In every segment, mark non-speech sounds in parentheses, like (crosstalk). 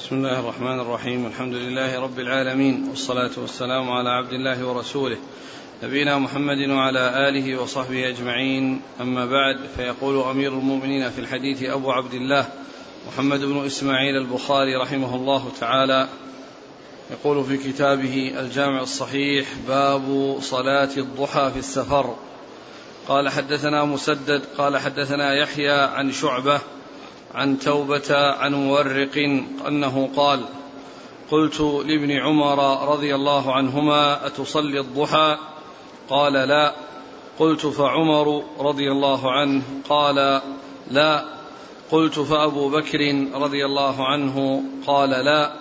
بسم الله الرحمن الرحيم. الحمد لله رب العالمين والصلاة والسلام على عبد الله ورسوله نبينا محمد وعلى آله وصحبه أجمعين. أما بعد فيقول أمير المؤمنين في الحديث أبو عبد الله محمد بن إسماعيل البخاري رحمه الله تعالى يقول في كتابه الجامع الصحيح باب صلاة الضحى في السفر. قال حدثنا مسدد قال حدثنا يحيى عن شعبة عن توبة عن مورق أنه قال قلت لابن عمر رضي الله عنهما أتصلي الضحى؟ قال لا. قلت فعمر رضي الله عنه قال لا. قلت فأبو بكر رضي الله عنه قال لا.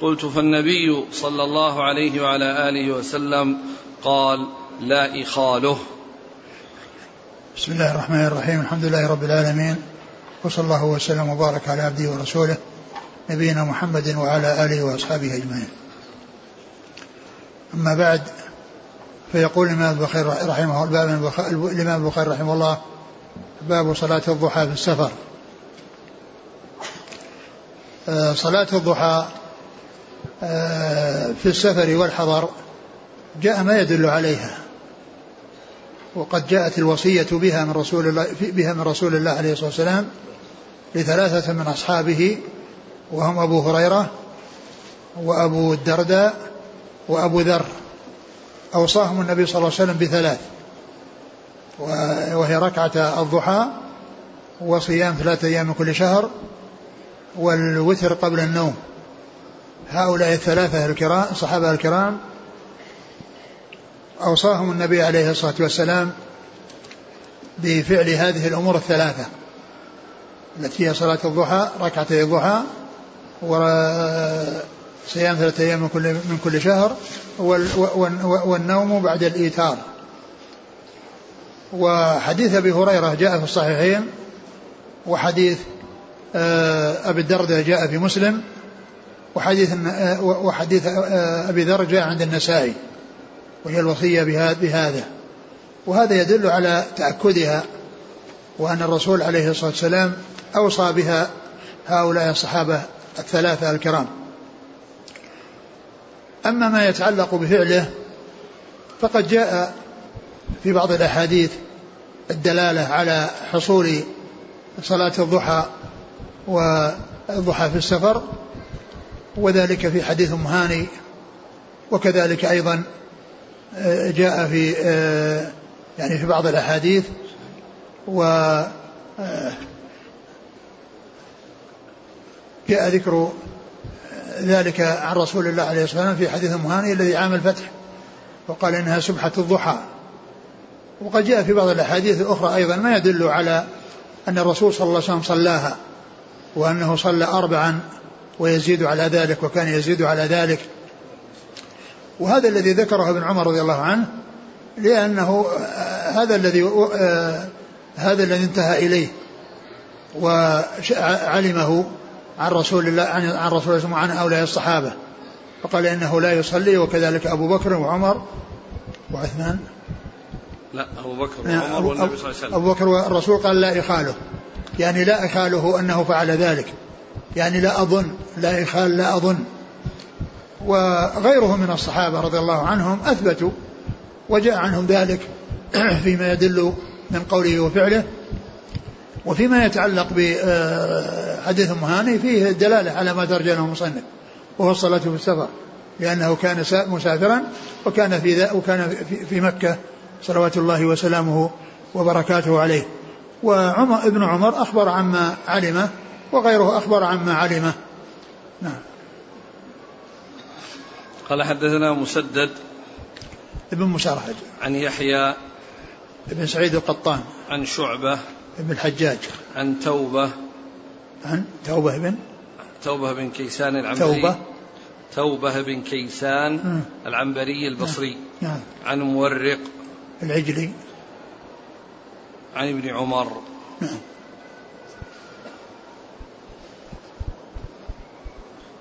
قلت فالنبي صلى الله عليه وعلى آله وسلم قال لا إخاله. بسم الله الرحمن الرحيم. الحمد لله رب العالمين. وصلى الله وسلم وبارك على عبده ورسوله نبينا محمد وعلى آله وأصحابه أجمعين. أما بعد فيقول الإمام البخاري رحمه الله الإمام البخاري رحمه الله باب صلاة الضحى في السفر. آه، صلاة الضحى آه، في السفر والحضر جاء ما يدل عليها وقد جاءت الوصية بها من رسول الله بها من رسول الله عليه الصلاة والسلام لثلاثة من أصحابه وهم أبو هريرة وأبو الدرداء وأبو ذر. أوصاهم النبي صلى الله عليه وسلم بثلاث. وهي ركعة الضحى وصيام ثلاثة أيام من كل شهر والوتر قبل النوم. هؤلاء الثلاثة الكرام الصحابة الكرام أوصاهم النبي عليه الصلاة والسلام بفعل هذه الأمور الثلاثة. التي هي صلاة الضحى ركعتي الضحى وصيام ثلاثة أيام من كل من كل شهر والنوم بعد الإيتار وحديث أبي هريرة جاء في الصحيحين وحديث آه، أبي الدرداء جاء في مسلم وحديث آه، وحديث آه، أبي ذر جاء عند النسائي وهي الوصية بهذا. وهذا يدل على تأكدها وأن الرسول عليه الصلاة والسلام أوصى بها هؤلاء الصحابة الثلاثة الكرام. أما ما يتعلق بفعله فقد جاء في بعض الأحاديث الدلالة على حصول صلاة الضحى والضحى في السفر وذلك في حديث مهاني وكذلك أيضا آه، جاء في آه، يعني في بعض الأحاديث و آه، جاء ذكر ذلك عن رسول الله عليه الصلاة والسلام في حديث مهاني الذي عام الفتح وقال إنها سبحة الضحى. وقد جاء في بعض الأحاديث الأخرى أيضا ما يدل على أن الرسول صلى الله عليه وسلم صلاها وأنه صلى أربعا ويزيد على ذلك وكان يزيد على ذلك. وهذا الذي ذكره ابن عمر رضي الله عنه لأنه هذا الذي هذا الذي انتهى إليه وعلمه عن رسول الله عن عن رسول الله وعن هؤلاء الصحابة. فقال إنه لا يصلي وكذلك أبو بكر وعمر وعثمان. لا أبو بكر وعمر والنبي صلى الله عليه وسلم. أبو بكر والرسول قال لا إخاله. يعني لا إخاله أنه فعل ذلك. يعني لا أظن لا إخال لا أظن. وغيرهم من الصحابة رضي الله عنهم أثبتوا وجاء عنهم ذلك (clears throat) فيما يدل من قوله وفعله. وفيما يتعلق بحديث مهاني فيه دلالة على ما ترجمه المصنف وهو الصلاة في السفر لأنه كان مسافرا وكان في وكان في مكة صلوات الله وسلامه وبركاته عليه. وعمر ابن عمر أخبر عما علمه وغيره أخبر عما علمه. نعم. قال حدثنا مسدد ابن مسرهد عن يحيى ابن سعيد القطان. عن شعبة ابن الحجاج عن توبة. عن توبة بن توبة بن كيسان العنبري. توبة. توبة بن كيسان العنبري البصري. نعم عن مورق. العجلي. عن ابن عمر. نعم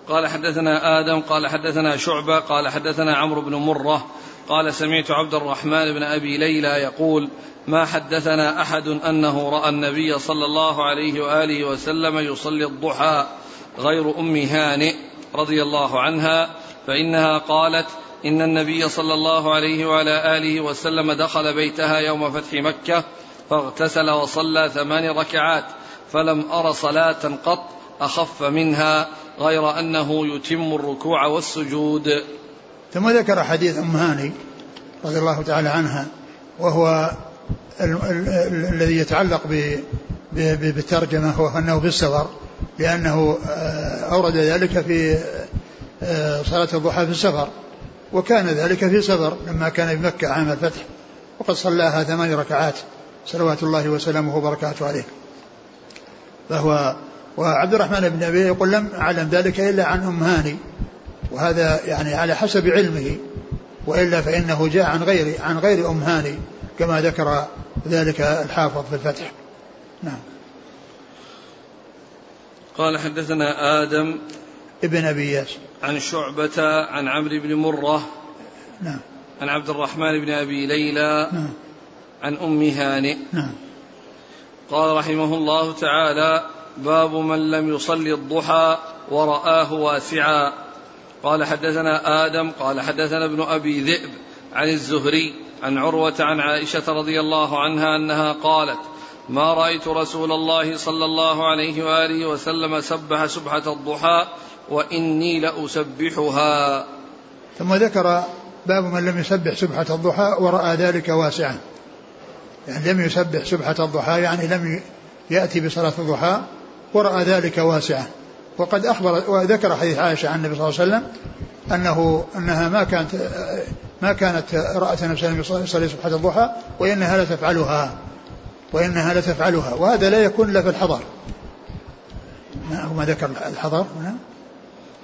قال حدثنا آدم قال حدثنا شعبة قال حدثنا عمرو بن مرة قال سمعت عبد الرحمن بن أبي ليلى يقول ما حدثنا أحد أنه رأى النبي صلى الله عليه وآله وسلم يصلي الضحى غير أم هانئ رضي الله عنها فإنها قالت إن النبي صلى الله عليه وعلى آله وسلم دخل بيتها يوم فتح مكة فاغتسل وصلى ثمان ركعات فلم أر صلاة قط أخف منها غير أنه يتم الركوع والسجود. ثم ذكر حديث أم هاني رضي الله تعالى عنها وهو الذي يتعلق بالترجمة هو أنه في السفر لأنه آه، أورد ذلك في آه، صلاة الضحى في السفر وكان ذلك في سفر لما كان في مكة عام الفتح وقد صلاها ثمان ركعات صلوات الله وسلامه وبركاته عليه. فهو وعبد الرحمن بن أبي يقول لم أعلم ذلك إلا عن أم هاني وهذا يعني على حسب علمه وإلا فإنه جاء عن غير عن غير أم هاني. كما ذكر ذلك الحافظ في الفتح. نعم. قال حدثنا آدم ابن أبي ياس. عن شعبة عن عمرو بن مرة نعم. عن عبد الرحمن بن أبي ليلى نعم. عن أم هانئ. نعم. قال رحمه الله تعالى باب من لم يصلي الضحى ورآه واسعا. قال حدثنا آدم قال حدثنا ابن أبي ذئب عن الزهري عن عروة عن عائشة رضي الله عنها أنها قالت ما رأيت رسول الله صلى الله عليه وآله وسلم سبح سبحة الضحى وإني لأسبحها. ثم ذكر باب من لم يسبح سبحة الضحى ورأى ذلك واسعا. يعني لم يسبح سبحة الضحى يعني لم يأتي بصلاة الضحى ورأى ذلك واسعا. وقد أخبر وذكر حديث عائشة عن النبي صلى الله عليه وسلم أنه أنها ما كانت ما كانت رأت نفسها يصلي سبحة الضحى وإنها لتفعلها وإنها لتفعلها وهذا لا يكون إلا في الحضر. ما ما ذكر الحضر؟ هنا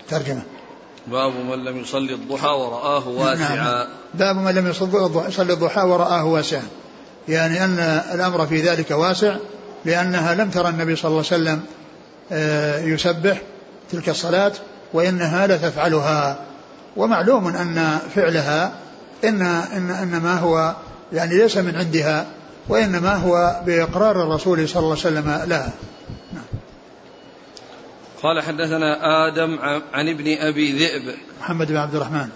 ترجمة. باب من لم يصلي الضحى ورآه واسعا نعم. باب من لم يصلي الضحى ورآه واسعا. يعني أن الأمر في ذلك واسع لأنها لم ترى النبي صلى الله عليه وسلم آه، يسبح تلك الصلاة وإنها لتفعلها ومعلوم أن فعلها إن, إن, إن ما هو يعني ليس من عندها وإنما هو بإقرار الرسول صلى الله عليه وسلم لها نعم. قال حدثنا آدم عن ابن أبي ذئب محمد بن عبد الرحمن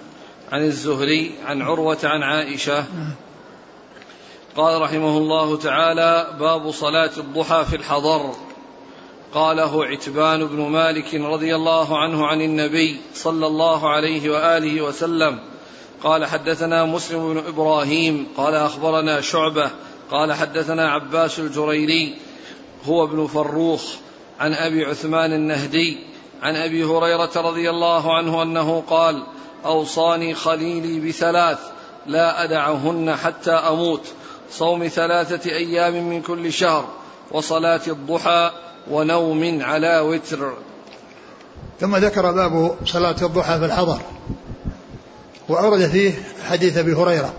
عن الزهري عن عروة عن عائشة نعم. قال رحمه الله تعالى باب صلاة الضحى في الحضر قاله عتبان بن مالك رضي الله عنه عن النبي صلى الله عليه وآله وسلم قال حدثنا مسلم بن إبراهيم قال أخبرنا شعبة قال حدثنا عباس الجريري هو ابن فروخ عن أبي عثمان النهدي عن أبي هريرة رضي الله عنه أنه قال أوصاني خليلي بثلاث لا أدعهن حتى أموت صوم ثلاثة أيام من كل شهر وصلاة الضحى ونوم على وتر. ثم ذكر باب صلاة الضحى في الحضر وأورد فيه حديث أبي هريرة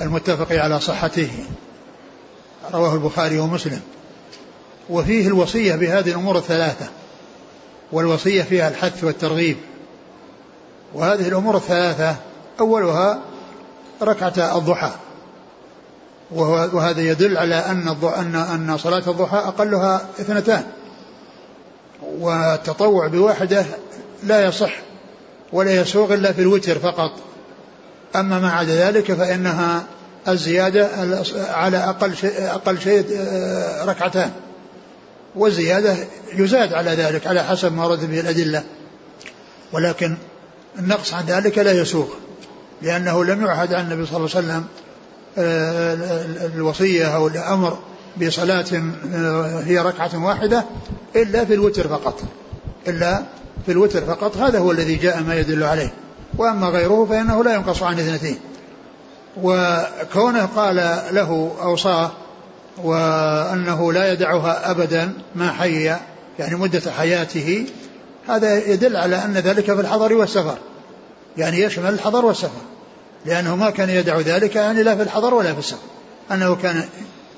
المتفق على صحته رواه البخاري ومسلم. وفيه الوصية بهذه الأمور الثلاثة والوصية فيها الحث والترغيب. وهذه الأمور الثلاثة أولها ركعة الضحى. وهذا يدل على أن أن أن صلاة الضحى أقلها اثنتان. والتطوع بواحدة لا يصح ولا يسوغ إلا في الوتر فقط. أما ما عدا ذلك فإنها الزيادة على أقل شيء أقل شيء آه، ركعتان. والزيادة يزاد على ذلك على حسب ما ورد به الأدلة. ولكن النقص عن ذلك لا يسوغ لأنه لم يعهد عن النبي صلى الله عليه وسلم الوصية أو الأمر بصلاة هي ركعة واحدة إلا في الوتر فقط. إلا في الوتر فقط. هذا هو الذي جاء ما يدل عليه. وأما غيره فإنه لا ينقص عن اثنتين. وكونه قال له أوصاه وأنه لا يدعها أبدا ما حي يعني مدة حياته هذا يدل على أن ذلك في الحضر والسفر. يعني يشمل الحضر والسفر. لأنه ما كان يدع ذلك يعني لا في الحضر ولا في السفر. أنه كان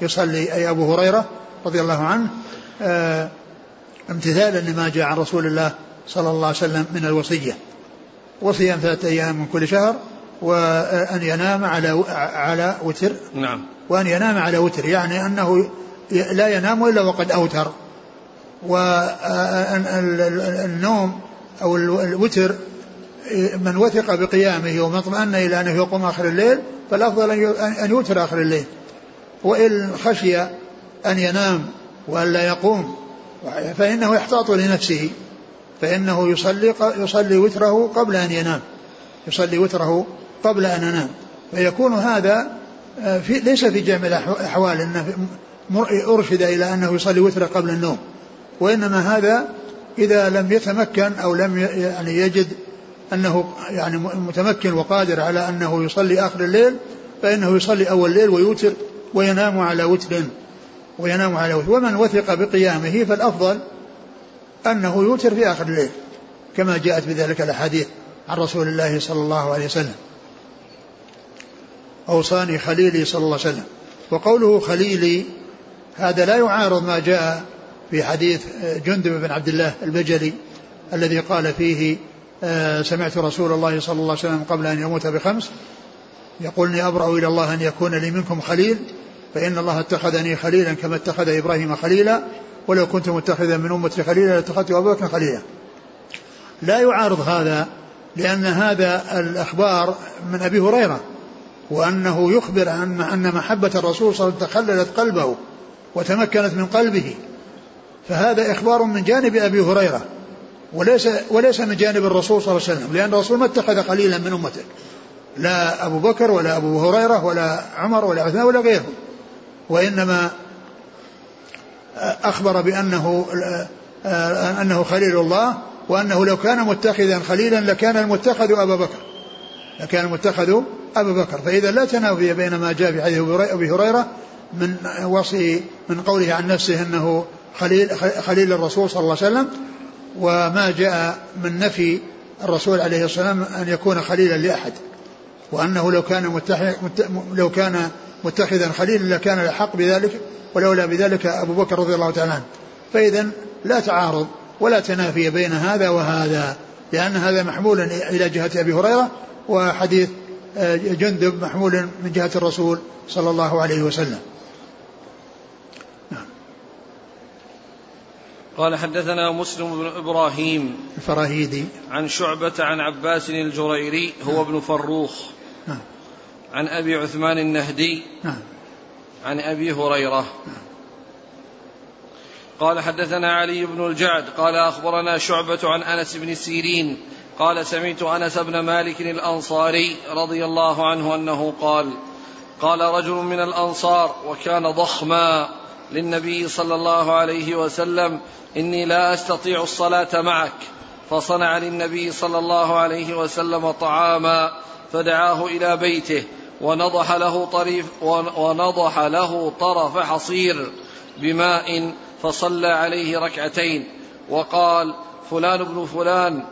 يصلي أي أبو هريرة رضي الله عنه آه امتثالا لما جاء عن رسول الله صلى الله عليه وسلم من الوصية. وصيام ثلاثة أيام من كل شهر وأن ينام على على وتر. نعم. وأن ينام على وتر يعني أنه لا ينام إلا وقد أوتر. والنوم أو الوتر من وثق بقيامه ومن اطمأن إلى أنه يقوم آخر الليل فالأفضل أن يوتر آخر الليل. وإن خشي أن ينام وأن لا يقوم فإنه يحتاط لنفسه. فإنه يصلي يصلي وتره قبل أن ينام. يصلي وتره قبل أن ينام. فيكون هذا آه، في ليس في جميع الأحوال أنه أرشد إلى أنه يصلي وتره قبل النوم. وإنما هذا إذا لم يتمكن أو لم يعني يجد أنه يعني متمكن وقادر على أنه يصلي آخر الليل فإنه يصلي أول الليل ويوتر وينام على وتر وينام على وتر. ومن وثق بقيامه فالأفضل أنه يوتر في آخر الليل كما جاءت بذلك الأحاديث عن رسول الله صلى الله عليه وسلم. أوصاني خليلي صلى الله عليه وسلم. وقوله خليلي هذا لا يعارض ما جاء في حديث جندب بن عبد الله البجلي الذي قال فيه سمعت رسول الله صلى الله عليه وسلم قبل أن يموت بخمس يقول إني أبرأ إلى الله أن يكون لي منكم خليل فإن الله اتخذني خليلا كما اتخذ إبراهيم خليلا ولو كنت متخذا من أمتي خليلا لاتخذت أبا بكر خليلا. لا يعارض هذا لأن هذا الأخبار من أبي هريرة وأنه يخبر أن أن محبة الرسول صلى الله عليه وسلم تخللت قلبه وتمكنت من قلبه. فهذا إخبار من جانب أبي هريرة. وليس وليس من جانب الرسول صلى الله عليه وسلم لأن الرسول ما اتخذ خليلا من أمته. لا أبو بكر ولا أبو هريرة ولا عمر ولا عثمان ولا غيره وإنما أخبر بأنه أنه خليل الله وأنه لو كان متخذا خليلا لكان المتخذ أبا بكر. لكان المتخذ أبا بكر. فإذا لا تنافي بين ما جاء في حديث أبي هريرة من وصي من قوله عن نفسه أنه خليل, خليل الرسول صلى الله عليه وسلم وما جاء من نفي الرسول عليه الصلاة والسلام أن يكون خليلا لأحد وأنه لو كان لو كان متخذا خليلا لكان الحق بذلك ولولا بذلك أبو بكر رضي الله تعالى عنه. فإذا لا تعارض ولا تنافي بين هذا وهذا لأن هذا محمول إلى جهة أبي هريرة وحديث آه، جندب محمول من جهة الرسول صلى الله عليه وسلم. قال حدثنا مسلم بن إبراهيم الفراهيدي عن شعبة عن عباس الجريري هو نعم. ابن فروخ نعم. عن أبي عثمان النهدي نعم. عن أبي هريرة نعم. قال حدثنا علي بن الجعد قال أخبرنا شعبة عن أنس بن سيرين قال سمعت أنس بن مالك الأنصاري رضي الله عنه أنه قال قال رجل من الأنصار وكان ضخما للنبي صلى الله عليه وسلم إني لا أستطيع الصلاة معك. فصنع للنبي صلى الله عليه وسلم طعاما فدعاه إلى بيته ونضح له طريف ونضح له طرف حصير بماء فصلى عليه ركعتين. وقال فلان بن فلان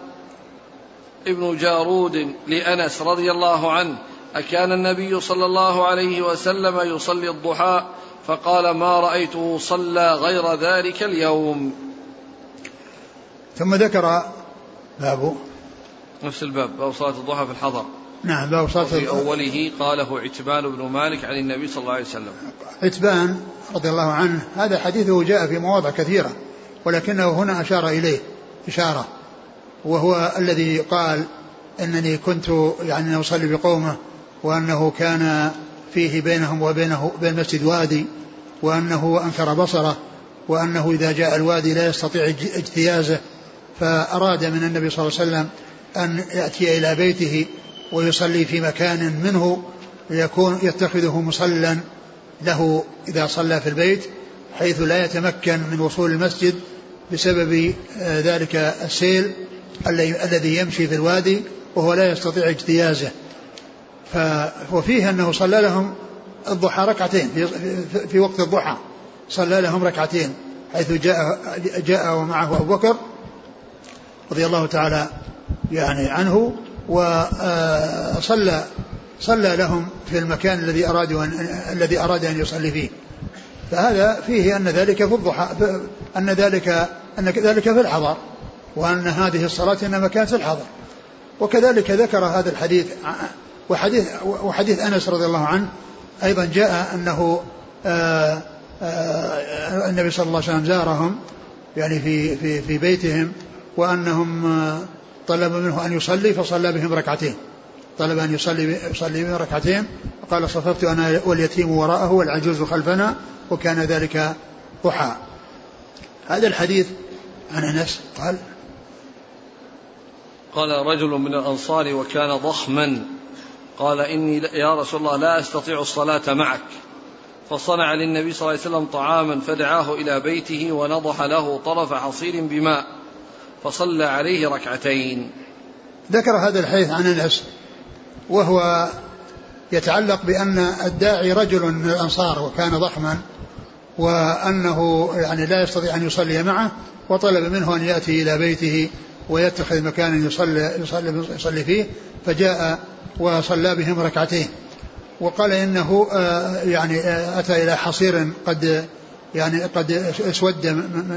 ابن جارود لأنس رضي الله عنه أكان النبي صلى الله عليه وسلم يصلي الضحى فقال ما رأيته صلى غير ذلك اليوم. ثم ذكر باب. نفس الباب باب صلاة الضحى في الحضر. نعم باب صلاة في أوله قاله عتبان بن مالك عن النبي صلى الله عليه وسلم. عتبان رضي الله عنه هذا حديثه جاء في مواضع كثيرة ولكنه هنا أشار إليه إشارة. وهو الذي قال إنني كنت يعني أصلي بقومه وأنه كان فيه بينهم وبينه بين المسجد وادي وأنه انكر بصره وأنه إذا جاء الوادي لا يستطيع اجتيازه فأراد من النبي صلى الله عليه وسلم أن يأتي إلى بيته ويصلي في مكان منه ليكون يتخذه مصلا له إذا صلى في البيت حيث لا يتمكن من وصول المسجد بسبب آه، ذلك السيل الذي يمشي في الوادي وهو لا يستطيع اجتيازه. وفيه أنه صلى لهم الضحى ركعتين في, في وقت الضحى صلى لهم ركعتين حيث جاء جاء ومعه أبو بكر رضي الله تعالى يعني عنه وصلى آه، صلى لهم في المكان الذي أرادوا أن الذي أراد أن يصلي فيه. فهذا فيه أن ذلك في الضحى أن ذلك أن ذلك في الحضر وأن هذه الصلاة إنما كانت في الحضر. وكذلك ذكر هذا الحديث وحديث وحديث أنس رضي الله عنه أيضا جاء أنه آآ آه، آآ آه، النبي صلى الله عليه وسلم زارهم يعني في في في بيتهم وأنهم طلبوا منه أن يصلي فصلى بهم ركعتين. طلب أن يصلي يصلي بهم ركعتين. قال صففت أنا واليتيم وراءه والعجوز خلفنا وكان ذلك ضحى. هذا الحديث عن أنس قال قال رجل من الأنصار وكان ضخما. قال إني يا رسول الله لا أستطيع الصلاة معك. فصنع للنبي صلى الله عليه وسلم طعاما فدعاه إلى بيته ونضح له طرف حصير بماء فصلى عليه ركعتين. ذكر هذا الحديث عن أنس وهو يتعلق بأن الداعي رجل من الأنصار وكان ضخما وأنه يعني لا يستطيع أن يصلي معه وطلب منه أن يأتي إلى بيته ويتخذ مكانا يصلي يصلي, يصلي فيه فجاء وصلى بهم ركعتين. وقال إنه آه، يعني آه، أتى إلى حصير قد يعني قد اسود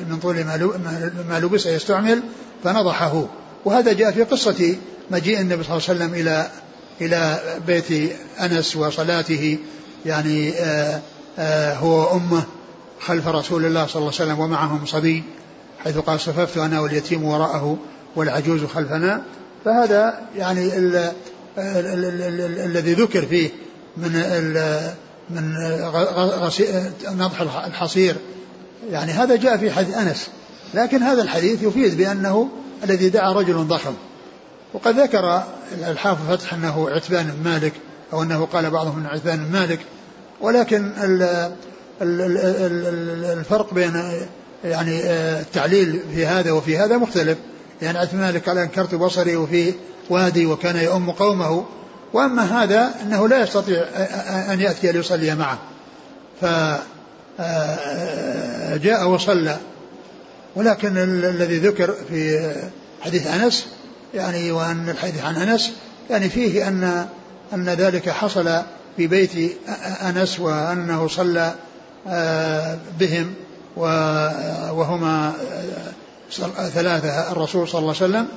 من طول ما لبس يستعمل فنضحه. وهذا جاء في قصة مجيء النبي صلى الله عليه وسلم إلى إلى بيت أنس وصلاته. يعني آآ هو وأمه خلف رسول الله صلى الله عليه وسلم ومعهم صبي حيث قال صففت أنا واليتيم وراءه والعجوز خلفنا. فهذا يعني الذي ذكر فيه من من نضح الحصير. يعني هذا جاء في حديث أنس. لكن هذا الحديث يفيد بأنه الذي دعا رجل ضخم. وقد ذكر الحافظ فتح أنه عتبان بن مالك أو أنه قال بعضهم من عتبان بن مالك. ولكن الفرق بين يعني التعليل في هذا وفي هذا مختلف. يعني مالك قال أنكرت بصري وفي وادي وكان يؤم قومه وأما هذا أنه لا يستطيع ان يأتي ليصلي معه. فجاء وصلى. ولكن الذي ذكر في حديث أنس يعني وأن الحديث عن أنس يعني فيه ان أن ذلك حصل في بيت أنس وأنه صلى آه، بهم وهما ثلاثة الرسول صلى الله عليه وسلم.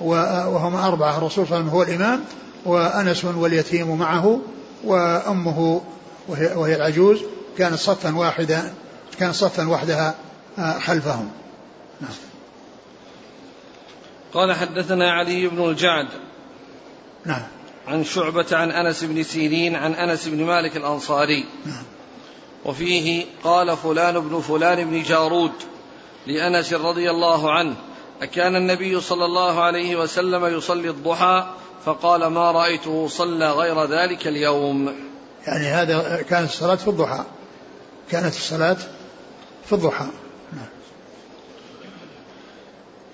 وهما أربعة الرسول صلى الله عليه وسلم هو الإمام وأنس واليتيم معه وأمه وهي, وهي العجوز. كانت صفا واحدا كانت صفا وحدها آه، خلفهم. نعم. قال حدثنا علي بن الجعد. نعم. عن شعبة عن أنس بن سيرين عن أنس بن مالك الأنصاري. نعم. وفيه قال فلان بن فلان بن جارود لأنس رضي الله عنه أكان النبي صلى الله عليه وسلم يصلي الضحى فقال ما رأيته صلى غير ذلك اليوم. يعني هذا كانت الصلاة في الضحى. كانت الصلاة في الضحى.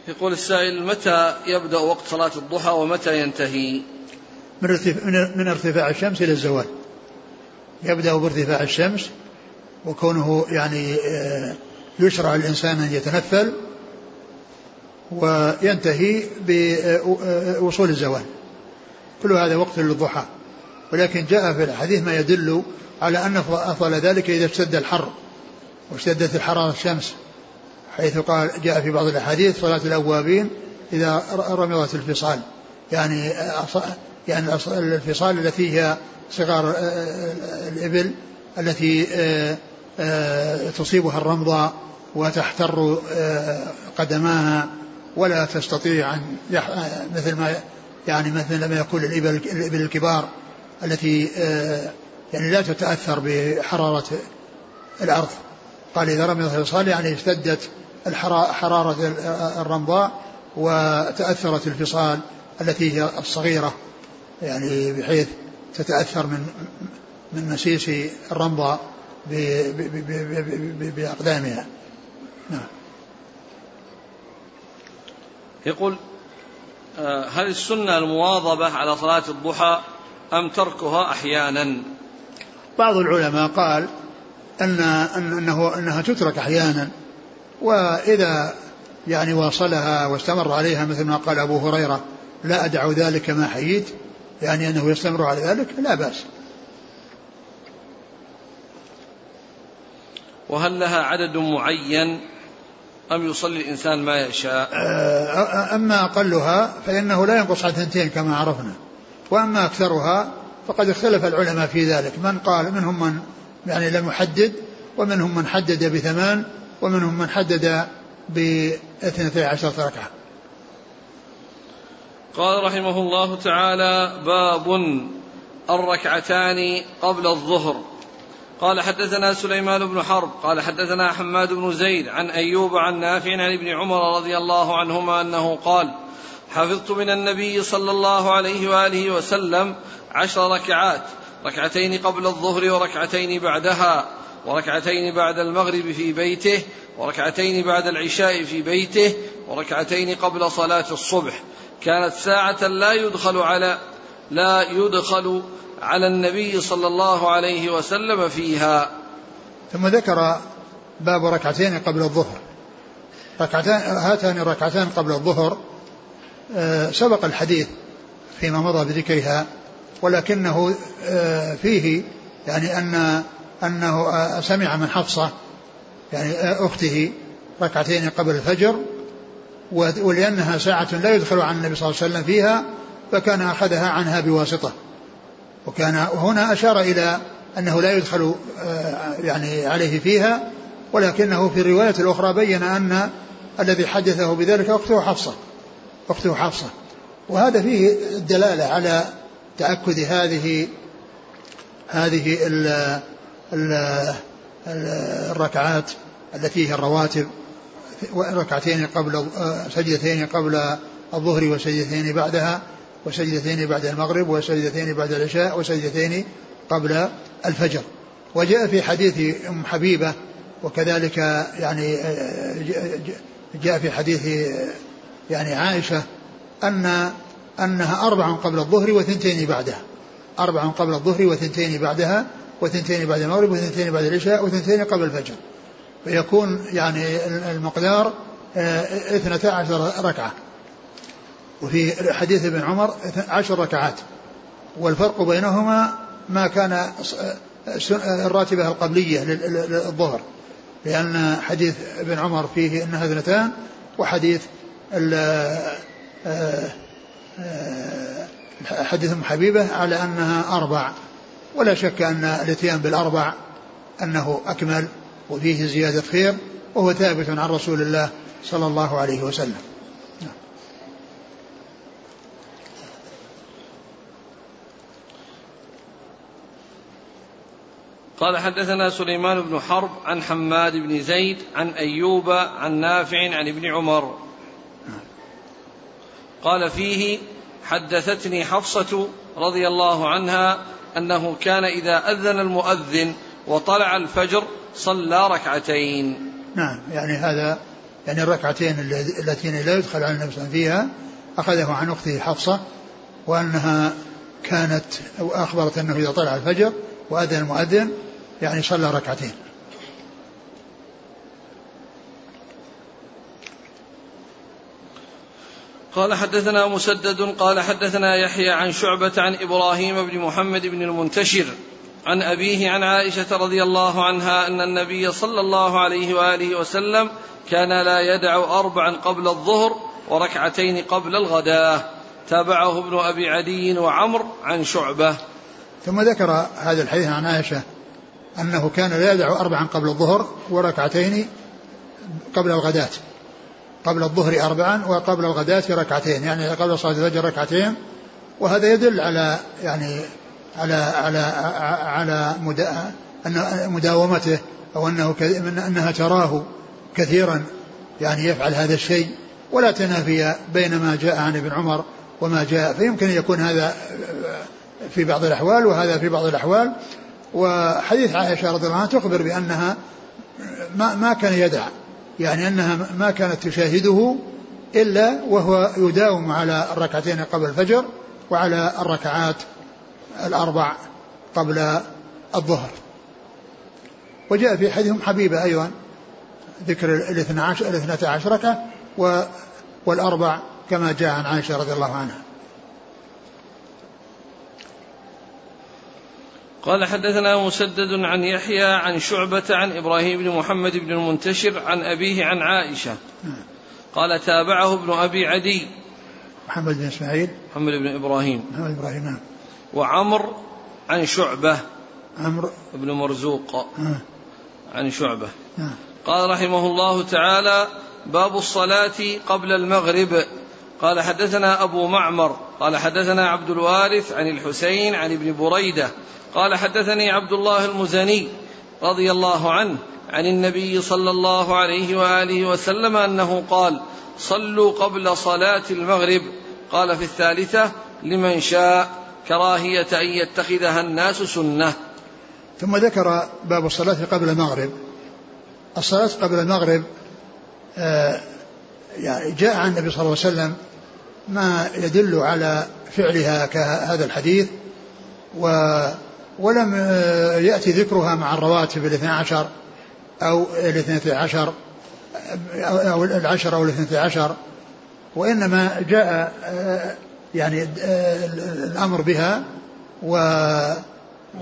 يقول السائل متى يبدأ وقت صلاة الضحى ومتى ينتهي؟ من من ارتفاع الشمس إلى الزوال. يبدأ بارتفاع الشمس وكونه يعني آه، يشرع الإنسان أن يتنفل وينتهي بوصول الزوال. كل هذا وقت للضحى. ولكن جاء في الحديث ما يدل على أن أفضل ذلك إذا اشتد الحر واشتدت الحرارة الشمس حيث قال جاء في بعض الأحاديث صلاة الأوابين إذا رمضت الفصال. يعني يعني الفصال التي هي صغار الإبل التي تصيبها الرمضة وتحتر قدماها ولا تستطيع أن مثل ما يعني مثل ما يقول الإبل الإبل الكبار التي يعني لا تتأثر بحرارة الأرض. قال إذا رمضت الفصال يعني اشتدت حرارة الرمضاء وتأثرت الفصال التي هي الصغيرة يعني بحيث تتأثر من من مسيس الرمضاء بأقدامها. نعم. يقول آه، هل السنة المواظبة على صلاة الضحى أم تركها أحيانا؟ بعض العلماء قال أن أنه أنها تترك أحيانا وإذا يعني واصلها واستمر عليها مثل ما قال أبو هريرة لا أدع ذلك ما حييت يعني أنه يستمر على ذلك لا بأس. وهل لها عدد معين أم يصلي الإنسان ما يشاء؟ آه، أما أقلها فإنه لا ينقص عن ثنتين كما عرفنا. وأما أكثرها فقد اختلف العلماء في ذلك. من قال منهم من يعني لم يحدد ومنهم من حدد بثمان ومنهم من حدد باثنتي عشرة ركعة. قال رحمه الله تعالى باب الركعتان قبل الظهر. قال حدثنا سليمان بن حرب قال حدثنا حماد بن زيد عن أيوب عن نافع عن ابن عمر رضي الله عنهما أنه قال حفظت من النبي صلى الله عليه وآله وسلم عشر ركعات ركعتين قبل الظهر وركعتين بعدها وركعتين بعد المغرب في بيته وركعتين بعد العشاء في بيته وركعتين قبل صلاة الصبح. كانت ساعة لا يدخل على لا يدخل على النبي صلى الله عليه وسلم فيها. ثم ذكر باب ركعتين قبل الظهر. ركعتان هاتان الركعتان قبل الظهر. آه، سبق الحديث فيما مضى بذكرها ولكنه آه، فيه يعني أن أنه آه، سمع من حفصة يعني أخته ركعتين قبل الفجر ولأنها ساعة لا يدخل عن النبي صلى الله عليه وسلم فيها فكان أخذها عنها بواسطة. وكان هنا أشار إلى أنه لا يدخل يعني عليه فيها ولكنه في الرواية الأخرى بين أن الذي حدثه بذلك أخته حفصة أخته حفصة. وهذا فيه الدلالة على تأكد هذه هذه ال ال الركعات التي هي الرواتب ركعتين قبل سجدتين قبل الظهر وسجدتين بعدها. وسجدتين بعد المغرب وسجدتين بعد العشاء وسجدتين قبل الفجر. وجاء في حديث أم حبيبة وكذلك يعني جاء في حديث يعني عائشة أن أنها أربع قبل الظهر وثنتين بعدها. أربع قبل الظهر وثنتين بعدها وثنتين بعد المغرب وثنتين بعد العشاء وثنتين قبل الفجر. فيكون يعني المقدار آه، اثنتا عشر ركعة. وفي حديث ابن عمر عشر ركعات. والفرق بينهما ما كان الراتبة القبلية للظهر لأن حديث ابن عمر فيه أنها اثنتان وحديث آه، آه، حديث أم حبيبة على أنها أربع. ولا شك أن الإتيان بالأربع أنه أكمل وفيه زيادة خير وهو ثابت عن رسول الله صلى الله عليه وسلم. قال حدثنا سليمان بن حرب عن حماد بن زيد عن أيوب عن نافع عن ابن عمر. قال فيه حدثتني حفصة رضي الله عنها أنه كان إذا أذن المؤذن وطلع الفجر صلى ركعتين. نعم يعني هذا يعني الركعتين اللتين لا يدخل على النبي فيها أخذه عن أخته حفصة وأنها كانت أخبرت أنه إذا طلع الفجر وأذن المؤذن يعني صلى ركعتين. قال حدثنا مسدد قال حدثنا يحيى عن شعبة عن إبراهيم بن محمد بن المنتشر عن أبيه عن عائشة رضي الله عنها أن النبي صلى الله عليه وآله وسلم كان لا يدع أربعا قبل الظهر وركعتين قبل الغداة. تابعه ابن أبي عدي وعمر عن شعبة. ثم ذكر هذا الحديث عن عائشة أنه كان لا يدع أربعا قبل الظهر وركعتين قبل الغداة. قبل الظهر أربعا وقبل الغداة ركعتين يعني قبل صلاة الفجر ركعتين. وهذا يدل على يعني على على على مدا مداومته أو أنه أنها تراه كثيرا يعني يفعل هذا الشيء. ولا تنافي بين ما جاء عن ابن عمر وما جاء. فيمكن أن يكون هذا في بعض الأحوال وهذا في بعض الأحوال. وحديث عائشة رضي الله عنها تخبر بأنها ما, ما كان يدع يعني أنها ما كانت تشاهده إلا وهو يداوم على الركعتين قبل الفجر وعلى الركعات الأربع قبل الظهر. وجاء في حديث حبيبة أيضا ذكر الاثنى عشر الاثنى عشر ركعة والأربع كما جاء عن عائشة رضي الله عنها. قال حدثنا مسدد عن يحيى عن شعبة عن إبراهيم بن محمد بن المنتشر عن أبيه عن عائشة. قال تابعه ابن أبي عدي. محمد بن إسماعيل. محمد بن إبراهيم. محمد بن إبراهيم نعم. وعمر عن شعبة. عمرو بن مرزوق. عن شعبة. قال رحمه الله تعالى باب الصلاة قبل المغرب. قال حدثنا أبو معمر. قال حدثنا عبد الوارث عن الحسين عن ابن بريدة. قال حدثني عبد الله المزني رضي الله عنه عن النبي صلى الله عليه وآله وسلم أنه قال صلوا قبل صلاة المغرب قال في الثالثة لمن شاء كراهية أن يتخذها الناس سنة ثم ذكر باب الصلاة قبل المغرب. الصلاة قبل المغرب يعني جاء عن النبي صلى الله عليه وسلم ما يدل على فعلها كهذا الحديث و ولم آه، يأتي ذكرها مع الرواتب الاثنى عشر أو الاثنى عشر أو العشر أو الاثنى عشر. وإنما جاء آه، يعني آه، الأمر بها و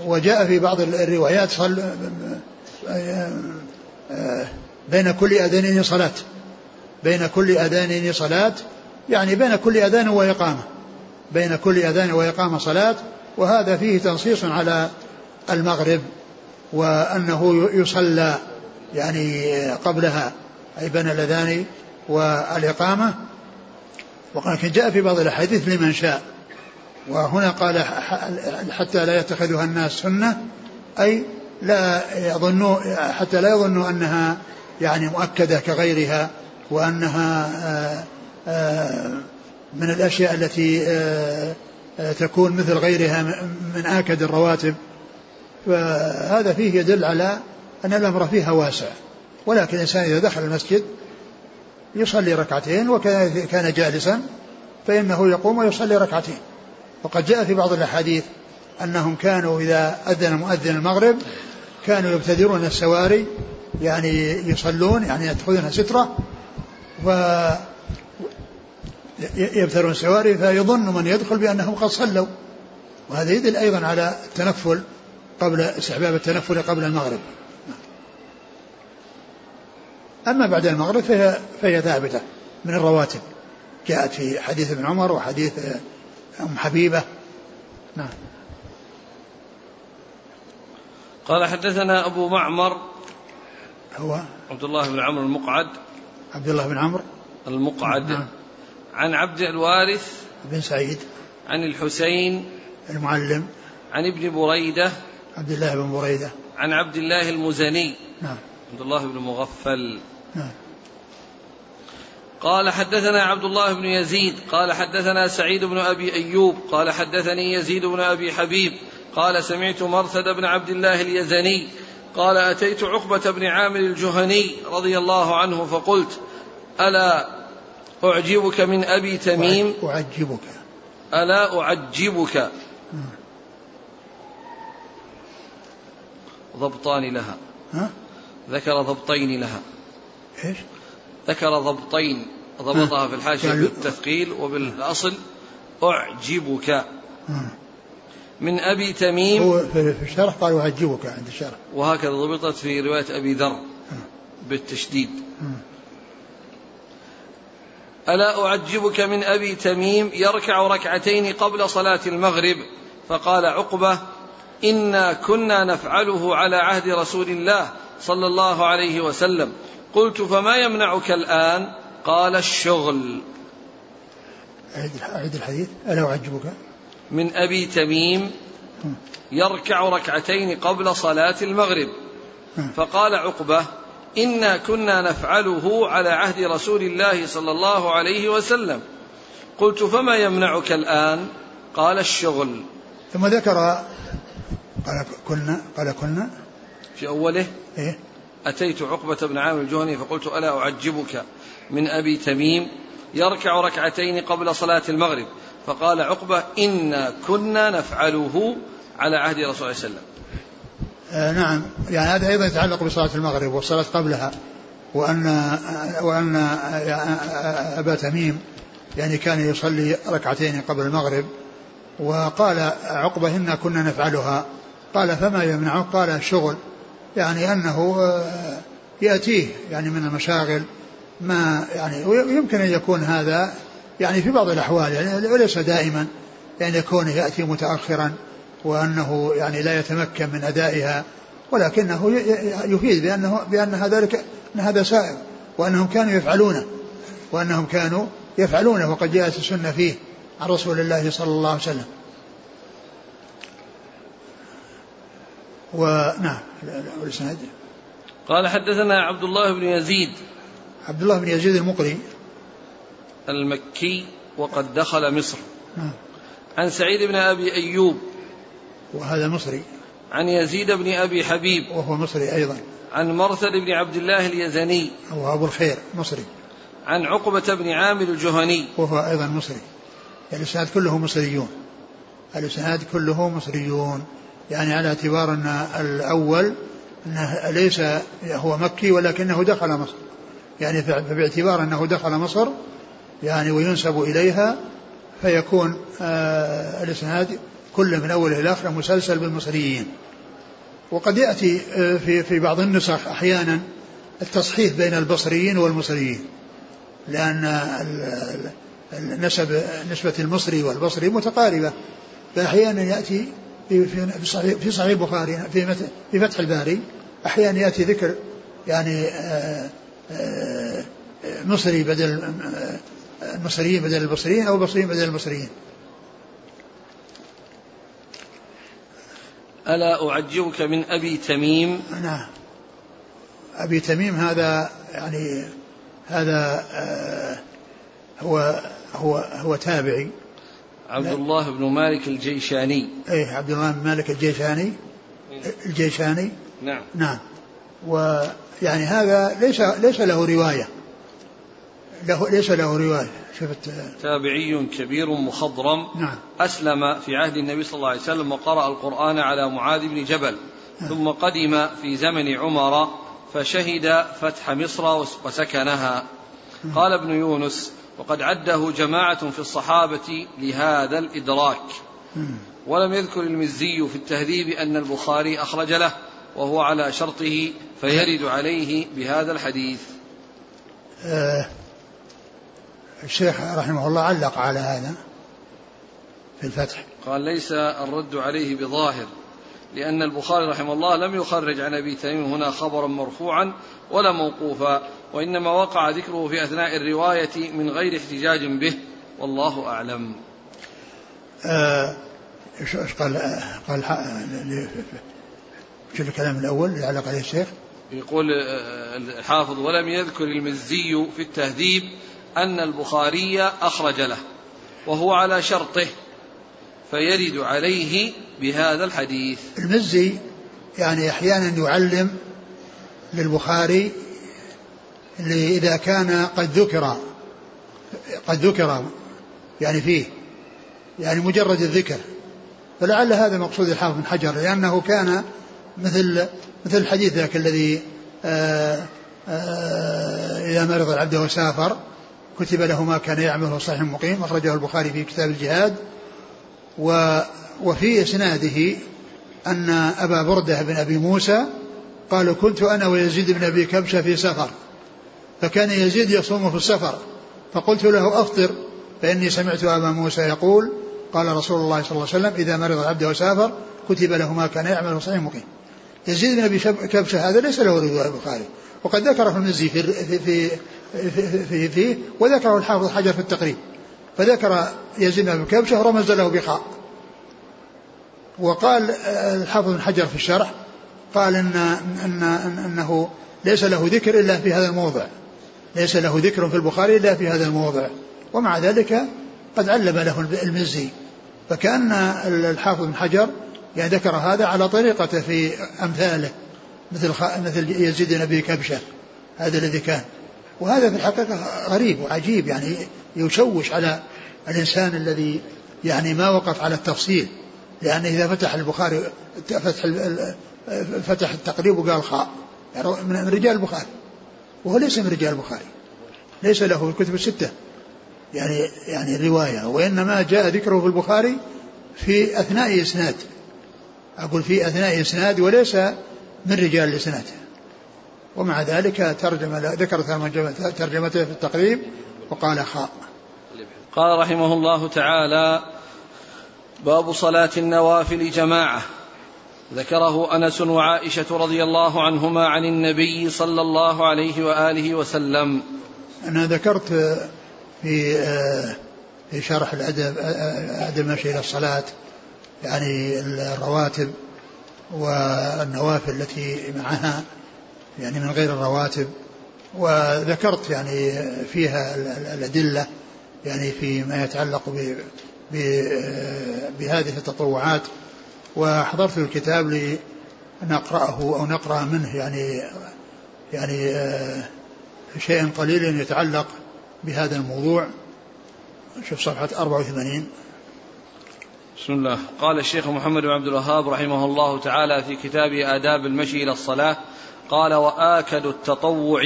وجاء في بعض الروايات صل بين كل أذانين صلاة بين كل أذانين صلاة يعني بين كل أذان وإقامة بين كل أذان وإقامة صلاة وهذا فيه تنصيص على المغرب وأنه يصلى يعني قبلها أي بين الأذان والإقامة. ولكن جاء في بعض الأحاديث لمن شاء. وهنا قال حتى لا يتخذها الناس سنة أي لا يظنوا حتى لا يظنوا أنها يعني مؤكدة كغيرها وأنها آه، آه، من الأشياء التي آه، تكون مثل غيرها من آكد الرواتب. فهذا فيه يدل على أن الأمر فيها واسع. ولكن الإنسان إذا دخل المسجد يصلي ركعتين وكان كان جالسا فإنه يقوم ويصلي ركعتين. وقد جاء في بعض الأحاديث أنهم كانوا إذا أذن مؤذن المغرب كانوا يبتدرون السواري يعني يصلون يعني يدخلون سترة. و يبترون السواري فيظن من يدخل بأنهم قد صلوا. وهذا يدل أيضا على التنفل قبل استحباب التنفل قبل المغرب. أما بعد المغرب فهي, فهي ثابتة من الرواتب. جاءت في حديث ابن عمر وحديث أم حبيبة. نعم. قال حدثنا أبو معمر هو؟ عبد الله بن عمرو المقعد. عبد الله بن عمرو. المقعد. نعم. عن عبد الوارث بن سعيد عن الحسين المعلم عن ابن بريدة عبد الله بن بريدة. عن عبد الله المزني. نعم. عبد الله بن مغفل. نعم. قال حدثنا عبد الله بن يزيد. قال حدثنا سعيد بن أبي أيوب. قال حدثني يزيد بن أبي حبيب. قال سمعت مرثد بن عبد الله اليزني. قال أتيت عقبة بن عامر الجهني رضي الله عنه فقلت ألا أعجبك من أبي تميم؟ أعجبك. ألا أعجبك. ضبطان لها. ها؟ ذكر ضبطين لها. إيش؟ ذكر ضبطين. ضبطها في الحاشية بالتثقيل وبالأصل أعجبك. من أبي تميم؟ هو في الشرح قال أعجبك عند الشرح. وهكذا ضبطت في رواية أبي ذر بالتشديد. ألا أعجبك من أبي تميم يركع ركعتين قبل صلاة المغرب؟ فقال عقبة إنا كنا نفعله على عهد رسول الله صلى الله عليه وسلم. قلت فما يمنعك الآن؟ قال الشغل. أعد الحديث. ألا أعجبك؟ من أبي تميم يركع ركعتين قبل صلاة المغرب. فقال عقبة إنا كنا نفعله على عهد رسول الله صلى الله عليه وسلم. قلت فما يمنعك الآن؟ قال الشغل. ثم ذكر قال كنا قال كنا. في أوله إيه؟ أتيت عقبة بن عامر الجهني فقلت ألا أعجبك من أبي تميم يركع ركعتين قبل صلاة المغرب؟ فقال عقبة إنا كنا نفعله على عهد رسول الله صلى الله عليه وسلم. آه نعم. يعني هذا أيضا يتعلق بصلاة المغرب والصلاة قبلها وأن وأن أبا تميم يعني كان يصلي ركعتين قبل المغرب وقال عقبة إنا كنا نفعلها. قال فما يمنعه؟ قال الشغل يعني أنه آه، يأتيه يعني من المشاغل. ما يعني ويمكن أن يكون هذا يعني في بعض الأحوال يعني وليس دائما يعني يكون يأتي متأخرا. وأنه يعني لا يتمكن من أدائها ولكنه يفيد بأنه بأن ذلك أن هذا سائغ وأنهم كانوا يفعلونه وأنهم كانوا يفعلونه وقد جاءت السنة فيه عن رسول الله صلى الله عليه وسلم. ونعم الإسناد. قال حدثنا عبد الله بن يزيد. عبد الله بن يزيد المقري. المكي وقد دخل مصر. نعم. عن سعيد بن أبي أيوب. وهذا مصري. عن يزيد بن أبي حبيب. وهو مصري أيضا. عن مرثد بن عبد الله اليزني. وهو أبو الخير مصري. عن عقبة بن عامر الجهني. وهو أيضا مصري. الإسناد كله مصريون. الإسناد كله مصريون. يعني على اعتبار أن الأول أنه ليس هو مكي ولكنه دخل مصر. يعني باعتبار أنه دخل مصر يعني وينسب إليها فيكون آه الإسناد كل من اوله إلى اخره مسلسل بالمصريين وقد يأتي آه في في بعض النسخ أحيانا التصحيح بين البصريين والمصريين لأن النسب نسبة المصري والبصري متقاربة فأحيانا يأتي في صحيح في صحيح البخاري في في فتح الباري أحيانا يأتي ذكر يعني آه، آه، مصري بدل المصريين بدل البصريين أو البصريين بدل المصريين. ألا أعجبك من أبي تميم؟ نعم. أبي تميم هذا يعني هذا هو هو هو تابعي. عبد الله بن مالك الجيشاني. إيه عبد الله بن مالك الجيشاني. الجيشاني؟ نعم. نعم. ويعني هذا ليس ليس له رواية. له ليس له رواية. شفت؟ تابعي كبير مخضرم. نعم. أسلم في عهد النبي صلى الله عليه وسلم وقرأ القرآن على معاذ بن جبل. نعم. ثم قدم في زمن عمر فشهد فتح مصر وسكنها. نعم. قال ابن يونس وقد عده جماعة في الصحابة لهذا الإدراك. ولم يذكر المزي في التهذيب أن البخاري أخرج له وهو على شرطه فيرد عليه بهذا الحديث. آه الشيخ رحمه الله علق على هذا في الفتح. قال ليس الرد عليه بظاهر لأن البخاري رحمه الله لم يخرج عن أبي تميم هنا خبرا مرفوعا ولا موقوفا وإنما وقع ذكره في أثناء الرواية من غير احتجاج به والله أعلم. آه، إيش قال قال شوف الكلام الأول اللي علق عليه الشيخ. يقول آه، الحافظ ولم يذكر المزي في التهذيب أن البخاري أخرج له وهو على شرطه فيرد عليه بهذا الحديث. المزي يعني أحيانا يعلم للبخاري إذا كان قد ذكر قد ذكر يعني فيه يعني مجرد الذكر. فلعل هذا مقصود الحافظ بن حجر لأنه كان مثل مثل الحديث ذاك الذي آه، آه، إذا مرض العبد وسافر كتب له ما كان يعمله صحيح مقيم أخرجه البخاري في كتاب الجهاد. و وفي إسناده أن أبا بردة بن أبي موسى قال كنت أنا ويزيد بن أبي كبشة في سفر. فكان يزيد يصوم في السفر. فقلت له أفطر. فإني سمعت أبا موسى يقول قال رسول الله صلى الله عليه وسلم إذا مرض العبد وسافر كتب له ما كان يعمل صحيح مقيم. يزيد بن أبي كبشة هذا ليس له رواية البخاري. وقد ذكره المزي في في في في, في, وذكره الحافظ حجر في التقريب. فذكر يزيد بن كبشة رمز له بخاء وقال الحافظ بن حجر في الشرح قال إن, إن, إن أنه ليس له ذكر إلا في هذا الموضع. ليس له ذكر في البخاري إلا في هذا الموضع. ومع ذلك قد علم له المزي. فكأن الحافظ بن حجر يعني ذكر هذا على طريقته في أمثاله. مثل مثل يزيد بن أبي كبشة هذا الذي كان. وهذا في الحقيقة غريب وعجيب يعني يشوش على الإنسان الذي يعني ما وقف على التفصيل. لأن إذا فتح البخاري فتح فتح التقريب وقال خاء يعني من رجال البخاري. وهو ليس من رجال البخاري. ليس له الكتب الستة. يعني يعني رواية. وإنما جاء ذكره في البخاري في أثناء إسناد. أقول في أثناء إسناد وليس من رجال الإسناد ومع ذلك ترجم ذكر ترجمته في التقريب وقال خاء. قال رحمه الله تعالى باب صلاة النوافل جماعة. ذكره أنس وعائشة رضي الله عنهما عن النبي صلى الله عليه وآله وسلم. أنا ذكرت في آه، في شرح الادب أدب المشي إلى الصلاة يعني الرواتب والنوافل التي معها يعني من غير الرواتب. وذكرت يعني فيها الأدلة يعني فيما يتعلق بهذه التطوعات. وحضرت الكتاب لنقرأه أو نقرأ منه يعني يعني آه، شيء قليل يتعلق بهذا الموضوع. شوف صفحة 84 بسم الله. قال الشيخ محمد بن عبد الوهاب رحمه الله تعالى في كتاب آداب المشي إلى الصلاة قال وآكد التطوع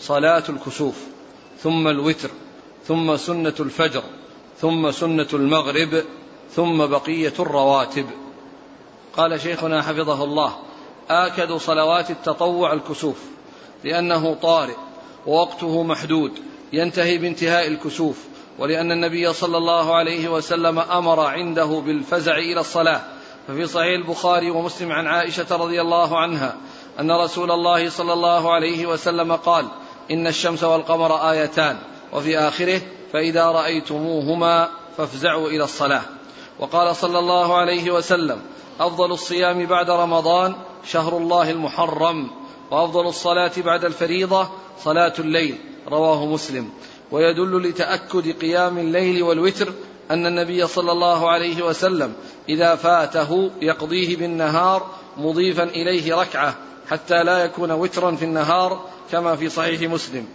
صلاة الكسوف ثم الوتر ثم سنة الفجر ثم سنة المغرب ثم بقية الرواتب. قال شيخنا حفظه الله آكد صلوات التطوع الكسوف لأنه طارئ ووقته محدود ينتهي بانتهاء الكسوف ولأن النبي صلى الله عليه وسلم أمر عنده بالفزع إلى الصلاة. ففي صحيح البخاري ومسلم عن عائشة رضي الله عنها أن رسول الله صلى الله عليه وسلم قال إن الشمس والقمر آيتان وفي آخره فإذا رأيتموهما فافزعوا إلى الصلاة. وقال صلى الله عليه وسلم أفضل الصيام بعد رمضان شهر الله المحرم وأفضل الصلاة بعد الفريضة صلاة الليل رواه مسلم. ويدل لتأكد قيام الليل والوتر أن النبي صلى الله عليه وسلم إذا فاته يقضيه بالنهار مضيفا إليه ركعة حتى لا يكون وترا في النهار كما في صحيح مسلم.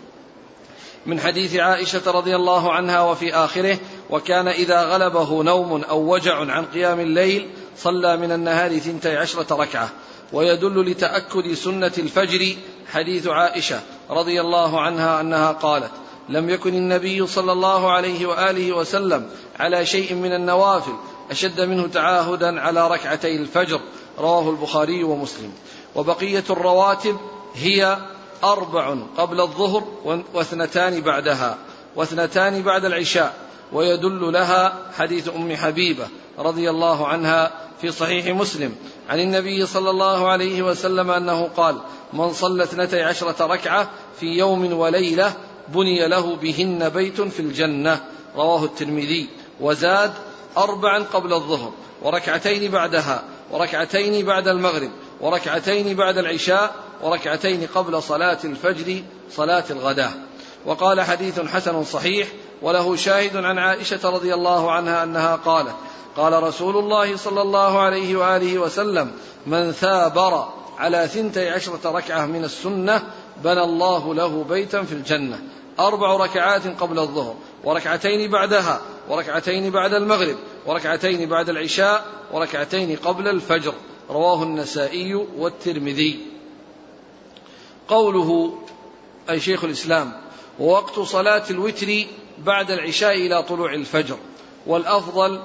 من حديث عائشة رضي الله عنها وفي آخره وكان إذا غلبه نوم أو وجع عن قيام الليل صلى من النهار ثنتي عشرة ركعة. ويدل لتأكد سنة الفجر حديث عائشة رضي الله عنها أنها قالت لم يكن النبي صلى الله عليه وآله وسلم على شيء من النوافل أشد منه تعاهدا على ركعتي الفجر رواه البخاري ومسلم. وبقية الرواتب هي أربع قبل الظهر واثنتان بعدها واثنتان بعد العشاء ويدل لها حديث أم حبيبة رضي الله عنها في صحيح مسلم. عن النبي صلى الله عليه وسلم أنه قال من صلى اثنتي عشرة ركعة في يوم وليلة بني له بهن بيت في الجنة. رواه الترمذي. وزاد أربعا قبل الظهر. وركعتين بعدها. وركعتين بعد المغرب. وركعتين بعد العشاء. وركعتين قبل صلاة الفجر صلاة الغداة وقال حديث حسن صحيح. وله شاهد عن عائشة رضي الله عنها أنها قالت قال رسول الله صلى الله عليه وآله وسلم من ثابر على ثنتي عشرة ركعة من السنة بنى الله له بيتا في الجنة. أربع ركعات قبل الظهر. وركعتين بعدها. وركعتين بعد المغرب. وركعتين بعد العشاء. وركعتين قبل الفجر. رواه النسائي والترمذي. قوله أي شيخ الإسلام ووقت صلاة الوتر بعد العشاء إلى طلوع الفجر. والأفضل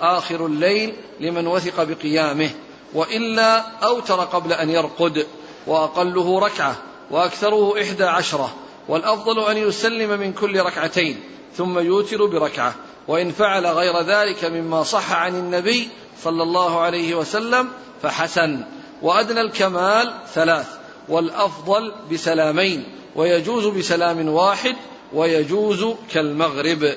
آخر الليل لمن وثق بقيامه. وإلا أوتر قبل أن يرقد. وأقله ركعة. وأكثره إحدى عشرة والأفضل أن يسلم من كل ركعتين ثم يوتر بركعة وإن فعل غير ذلك مما صح عن النبي صلى الله عليه وسلم فحسن. وأدنى الكمال ثلاث والأفضل بسلامين ويجوز بسلام واحد ويجوز كالمغرب.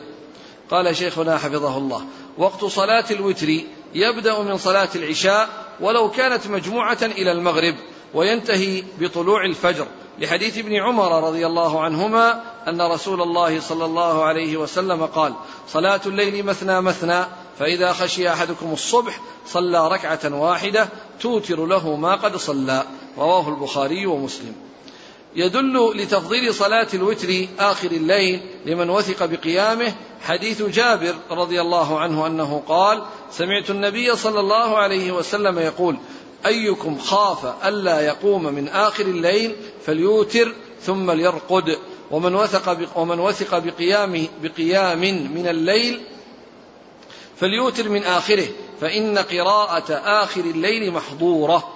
قال شيخنا حفظه الله وقت صلاة الوتر يبدأ من صلاة العشاء ولو كانت مجموعة إلى المغرب وينتهي بطلوع الفجر. لحديث ابن عمر رضي الله عنهما أن رسول الله صلى الله عليه وسلم قال صلاة الليل مثنى مثنى فإذا خشي أحدكم الصبح صلى ركعة واحدة توتر له ما قد صلى. رواه البخاري ومسلم. يدل لتفضيل صلاة الوتر آخر الليل لمن وثق بقيامه حديث جابر رضي الله عنه أنه قال سمعت النبي صلى الله عليه وسلم يقول أيكم خاف ألا يقوم من آخر الليل فليوتر ثم ليرقد. ومن وثق ومن وثق بقيام بقيام من الليل فليوتر من آخره. فإن قراءة آخر الليل محضورة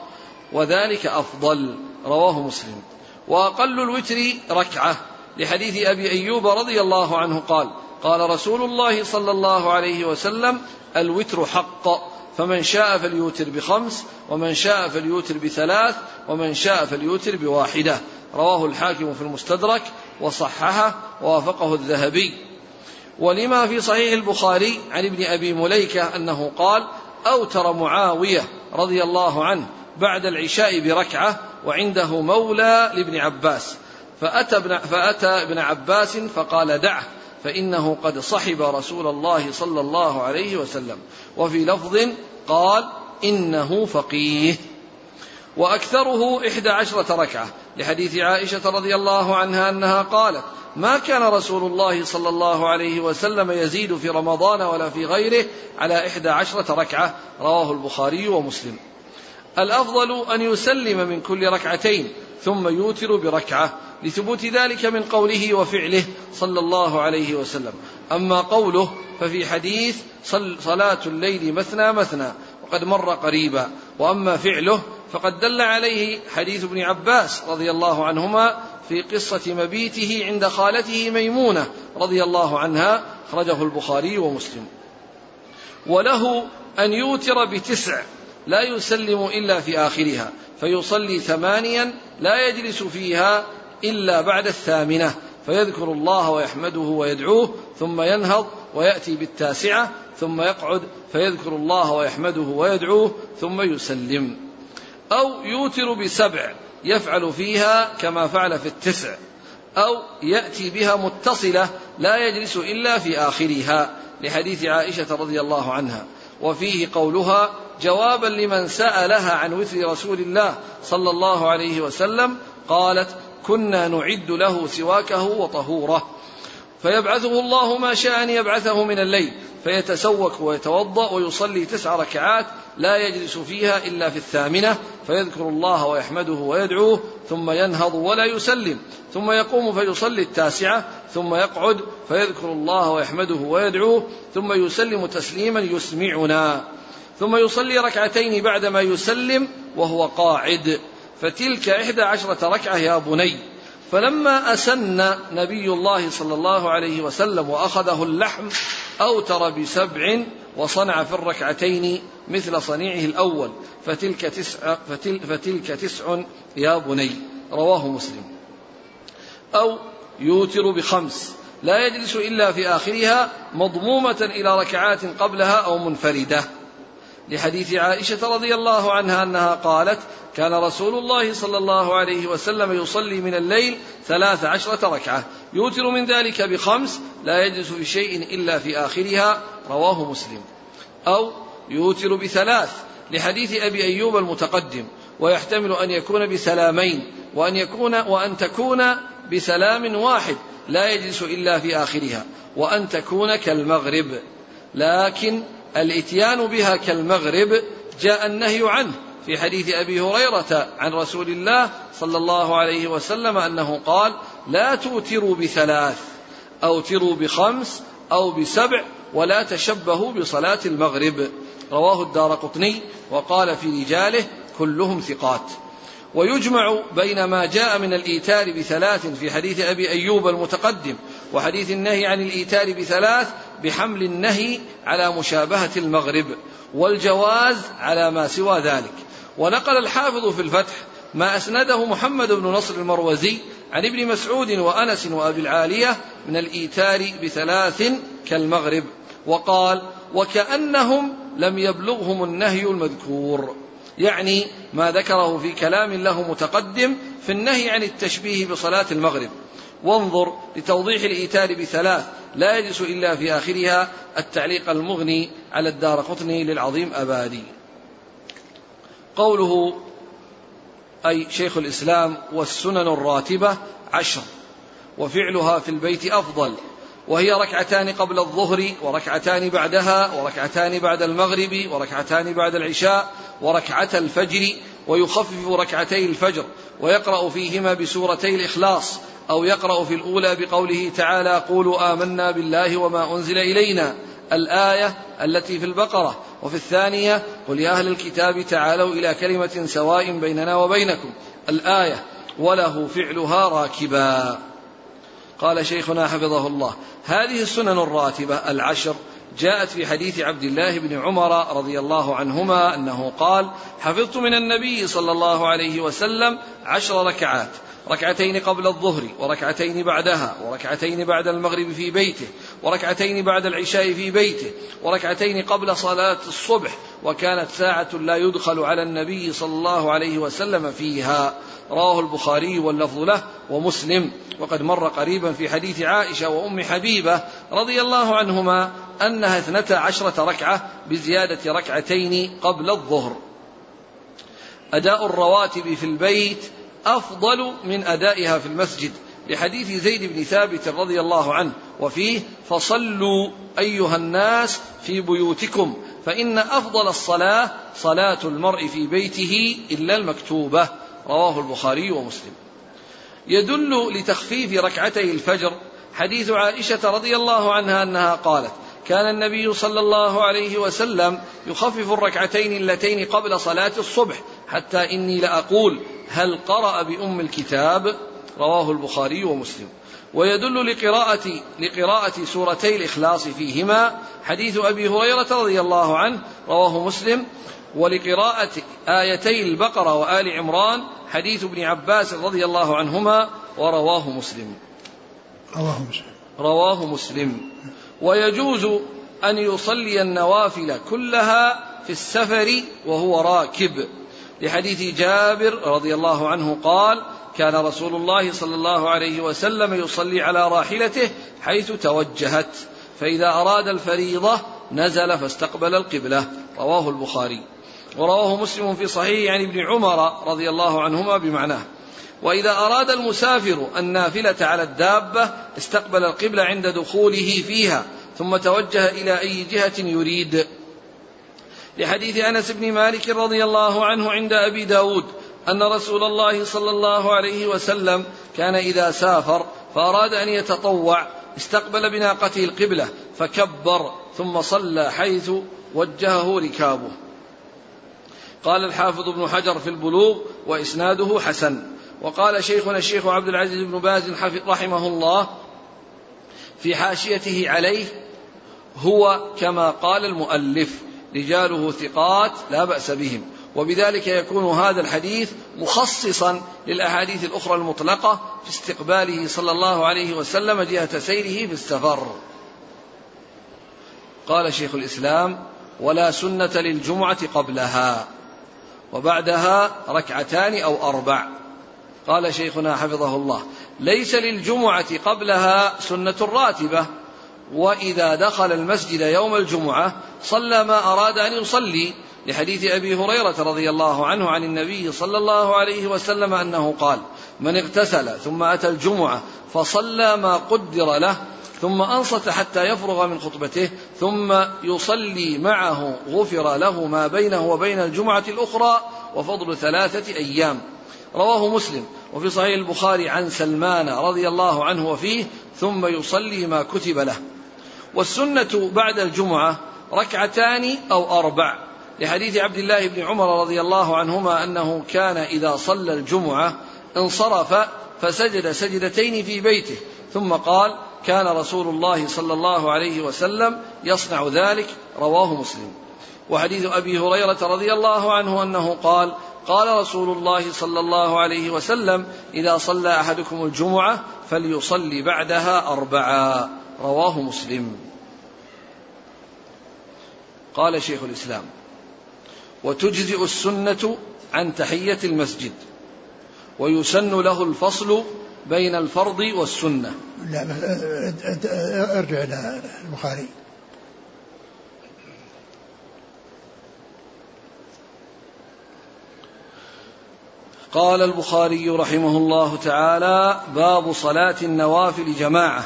وذلك أفضل. رواه مسلم. وأقل الوتر ركعة. لحديث أبي أيوب رضي الله عنه قال قال رسول الله صلى الله عليه وسلم الوتر حق. فمن شاء فليوتر بخمس ومن شاء فليوتر بثلاث ومن شاء فليوتر بواحدة. رواه الحاكم في المستدرك وصححه ووافقه الذهبي. ولما في صحيح البخاري عن ابن أبي مليكة أنه قال أوتر معاوية رضي الله عنه بعد العشاء بركعة وعنده مولى لابن عباس. فأتى ابن, فأتى ابن عباس فقال دعه. فإنه قد صحب رسول الله صلى الله عليه وسلم. وفي لفظ قال إنه فقيه. وأكثره إحدى عشرة ركعة. لحديث عائشة رضي الله عنها أنها قالت ما كان رسول الله صلى الله عليه وسلم يزيد في رمضان ولا في غيره على إحدى عشرة ركعة. رواه البخاري ومسلم. الأفضل أن يسلم من كل ركعتين ثم يوتر بركعة. لثبوت ذلك من قوله وفعله صلى الله عليه وسلم. أما قوله ففي حديث صلاة الليل مثنى مثنى وقد مر قريبا. وأما فعله فقد دل عليه حديث ابن عباس رضي الله عنهما في قصة مبيته عند خالته ميمونة رضي الله عنها أخرجه البخاري ومسلم. وله أن يوتر بتسع لا يسلم إلا في آخرها فيصلي ثمانيا لا يجلس فيها إلا بعد الثامنة فيذكر الله ويحمده ويدعوه ثم ينهض ويأتي بالتاسعة ثم يقعد فيذكر الله ويحمده ويدعوه ثم يسلم. أو يوتر بسبع يفعل فيها كما فعل في التسع. أو يأتي بها متصلة لا يجلس إلا في آخرها لحديث عائشة رضي الله عنها. وفيه قولها جوابا لمن سألها عن وتر رسول الله صلى الله عليه وسلم قالت كنا نعد له سواكه وطهوره. فيبعثه الله ما شاء أن يبعثه من الليل فيتسوك ويتوضأ ويصلي تسع ركعات لا يجلس فيها إلا في الثامنة فيذكر الله ويحمده ويدعوه ثم ينهض ولا يسلم ثم يقوم فيصلي التاسعة ثم يقعد فيذكر الله ويحمده ويدعوه ثم يسلم تسليما يسمعنا ثم يصلي ركعتين بعدما يسلم وهو قاعد. فتلك إحدى عشرة ركعة يا بني. فلما أسن نبي الله صلى الله عليه وسلم وأخذه اللحم أوتر بسبع وصنع في الركعتين مثل صنيعه الأول. فتلك تسع, فتل فتلك تسع يا بني. رواه مسلم. أو يوتر بخمس. لا يجلس إلا في آخرها مضمومة إلى ركعات قبلها أو منفردة. لحديث عائشة رضي الله عنها أنها قالت كان رسول الله صلى الله عليه وسلم يصلي من الليل ثلاث عشرة ركعة. يوتر من ذلك بخمس لا يجلس في شيء إلا في آخرها رواه مسلم. أو يوتر بثلاث لحديث أبي أيوب المتقدم ويحتمل أن يكون بسلامين وأن يكون وأن تكون بسلام واحد لا يجلس إلا في آخرها وأن تكون كالمغرب. لكن الاتيان بها كالمغرب جاء النهي عنه في حديث أبي هريرة عن رسول الله صلى الله عليه وسلم أنه قال لا توتروا بثلاث اوتروا بخمس أو بسبع ولا تشبهوا بصلاة المغرب. رواه الدار قطني وقال في رجاله كلهم ثقات. ويجمع بين ما جاء من الإيتار بثلاث في حديث أبي أيوب المتقدم وحديث النهي عن الإيتار بثلاث بحمل النهي على مشابهة المغرب والجواز على ما سوى ذلك. ونقل الحافظ في الفتح ما أسنده محمد بن نصر المروزي عن ابن مسعود وأنس وأبي العالية من الإيتار بثلاث كالمغرب وقال وكأنهم لم يبلغهم النهي المذكور يعني ما ذكره في كلام له متقدم في النهي عن التشبيه بصلاة المغرب. وانظر لتوضيح الإيتار بثلاث لا يجلس إلا في آخرها التعليق المغني على الدار قطني للعظيم أبادي. قوله أي شيخ الإسلام والسنن الراتبة عشر وفعلها في البيت أفضل وهي ركعتان قبل الظهر وركعتان بعدها وركعتان بعد المغرب وركعتان بعد العشاء وركعة الفجر ويخفف ركعتي الفجر ويقرأ فيهما بسورتي الإخلاص أو يقرأ في الأولى بقوله تعالى قولوا آمنا بالله وما أنزل إلينا. الآية التي في البقرة. وفي الثانية قل يا أهل الكتاب تعالوا إلى كلمة سواء بيننا وبينكم. الآية وله فعلها راكبا. قال شيخنا حفظه الله. هذه السنن الراتبة العشر جاءت في حديث عبد الله بن عمر رضي الله عنهما أنه قال حفظت من النبي صلى الله عليه وسلم عشر ركعات. ركعتين قبل الظهر وركعتين بعدها وركعتين بعد المغرب في بيته وركعتين بعد العشاء في بيته وركعتين قبل صلاة الصبح وكانت ساعة لا يدخل على النبي صلى الله عليه وسلم فيها. رواه البخاري واللفظ له ومسلم. وقد مر قريبا في حديث عائشة وأم حبيبة رضي الله عنهما أنها اثنتا عشرة ركعة بزيادة ركعتين قبل الظهر. أداء الرواتب في البيت أفضل من أدائها في المسجد لحديث زيد بن ثابت رضي الله عنه وفيه فصلوا أيها الناس في بيوتكم فإن أفضل الصلاة صلاة المرء في بيته إلا المكتوبة. رواه البخاري ومسلم. يدل لتخفيف ركعتي الفجر حديث عائشة رضي الله عنها أنها قالت كان النبي صلى الله عليه وسلم يخفف الركعتين اللتين قبل صلاة الصبح حتى إني لأقول هل قرأ بأم الكتاب؟ رواه البخاري ومسلم. ويدل لقراءة لقراءة سورتي الإخلاص فيهما حديث أبي هريرة رضي الله عنه رواه مسلم. ولقراءة آيتي البقرة وآل عمران حديث ابن عباس رضي الله عنهما ورواه مسلم. رواه مسلم. رواه مسلم. ويجوز أن يصلي النوافل كلها في السفر وهو راكب. لحديث جابر رضي الله عنه قال كان رسول الله صلى الله عليه وسلم يصلي على راحلته حيث توجهت فإذا أراد الفريضة نزل فاستقبل القبلة. رواه البخاري. ورواه مسلم في صحيح عن ابن عمر رضي الله عنهما بمعناه وإذا أراد المسافر النافلة على الدابة استقبل القبلة عند دخوله فيها ثم توجه إلى أي جهة يريد. لحديث أنس بن مالك رضي الله عنه عند أبي داود أن رسول الله صلى الله عليه وسلم كان إذا سافر فأراد أن يتطوع استقبل بناقته القبلة فكبر ثم صلى حيث وجهه ركابه. قال الحافظ ابن حجر في البلوغ وإسناده حسن. وقال شيخنا الشيخ عبد العزيز بن باز رحمه الله في حاشيته عليه هو كما قال المؤلف رجاله ثقات لا بأس بهم. وبذلك يكون هذا الحديث مخصصا للأحاديث الأخرى المطلقة في استقباله صلى الله عليه وسلم جهة سيره في السفر. قال شيخ الإسلام ولا سنة للجمعة قبلها وبعدها ركعتان أو أربع قال شيخنا حفظه الله ليس للجمعة قبلها سنة راتبة وإذا دخل المسجد يوم الجمعة صلى ما أراد أن يصلي لحديث أبي هريرة رضي الله عنه عن النبي صلى الله عليه وسلم أنه قال من اغتسل ثم أتى الجمعة فصلى ما قدر له ثم أنصت حتى يفرغ من خطبته ثم يصلي معه غفر له ما بينه وبين الجمعة الأخرى وفضل ثلاثة أيام. رواه مسلم. وفي صحيح البخاري عن سلمان رضي الله عنه وفيه ثم يصلي ما كتب له. والسنة بعد الجمعة ركعتان أو أربع. لحديث عبد الله بن عمر رضي الله عنهما أنه كان إذا صلى الجمعة انصرف فسجد سجدتين في بيته. ثم قال كان رسول الله صلى الله عليه وسلم يصنع ذلك. رواه مسلم. وحديث أبي هريرة رضي الله عنه أنه قال قال رسول الله صلى الله عليه وسلم إذا صلى أحدكم الجمعة فليصلي بعدها اربعا رواه مسلم. قال شيخ الإسلام وتجزئ السنة عن تحية المسجد ويسن له الفصل بين الفرض والسنة. لا ارجع إلى البخاري. قال البخاري رحمه الله تعالى باب صلاة النوافل جماعة.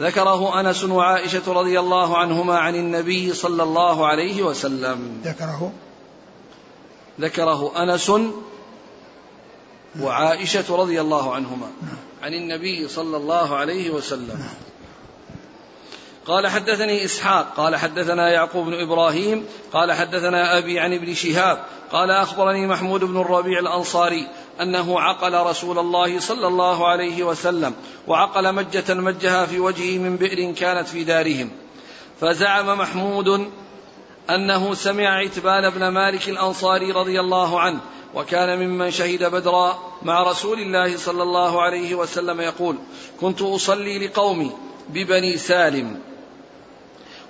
ذكره أنس وعائشة رضي الله عنهما عن النبي صلى الله عليه وسلم. ذكره؟ ذكره أنس وعائشة رضي الله عنهما عن النبي صلى الله عليه وسلم. قال حدثني إسحاق قال حدثنا يعقوب بن إبراهيم قال حدثنا أبي عن ابن شهاب قال أخبرني محمود بن الربيع الأنصاري أنه عقل رسول الله صلى الله عليه وسلم وعقل مجة مجها في وجهه من بئر كانت في دارهم. فزعم محمود أنه سمع عتبان بن مالك الأنصاري رضي الله عنه وكان ممن شهد بدرا مع رسول الله صلى الله عليه وسلم يقول كنت أصلي لقومي ببني سالم.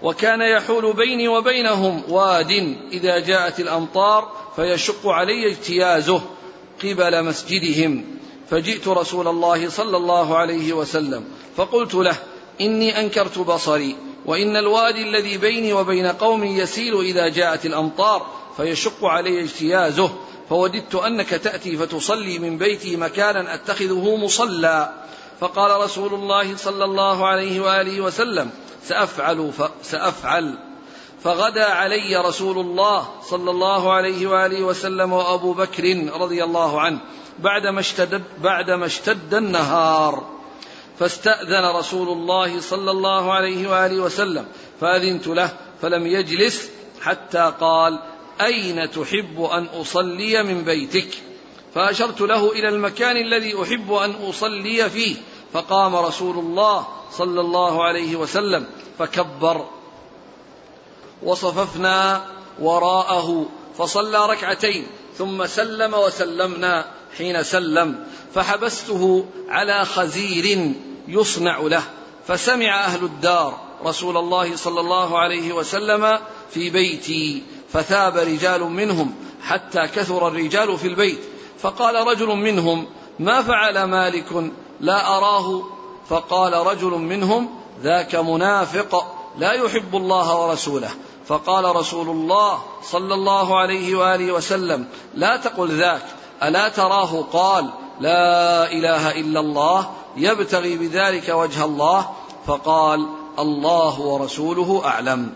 وكان يحول بيني وبينهم واد إذا جاءت الأمطار فيشق علي اجتيازه. قبل مسجدهم فجئت رسول الله صلى الله عليه وسلم فقلت له إني أنكرت بصري وإن الوادي الذي بيني وبين قومي يسيل إذا جاءت الأمطار فيشق علي اجتيازه فوددت أنك تأتي فتصلي من بيتي مكانا أتخذه مصلى. فقال رسول الله صلى الله عليه وآله وسلم سأفعل سأفعل. فغدا علي رسول الله صلى الله عليه وآله وسلم وأبو بكر رضي الله عنه بعدما اشتد, بعدما اشتد النهار. فاستأذن رسول الله صلى الله عليه وآله وسلم فأذنت له فلم يجلس حتى قال أين تحب أن أصلي من بيتك؟ فأشرت له إلى المكان الذي أحب أن أصلي فيه فقام رسول الله صلى الله عليه وسلم فكبر. وصففنا وراءه فصلى ركعتين ثم سلم وسلمنا حين سلم فحبسته على خزير يصنع له فسمع أهل الدار رسول الله صلى الله عليه وسلم في بيتي فثاب رجال منهم حتى كثر الرجال في البيت فقال رجل منهم ما فعل مالك لا أراه؟ فقال رجل منهم ذاك منافق لا يحب الله ورسوله. فقال رسول الله صلى الله عليه وآله وسلم لا تقل ذاك ألا تراه قال لا إله إلا الله يبتغي بذلك وجه الله. فقال الله ورسوله أعلم.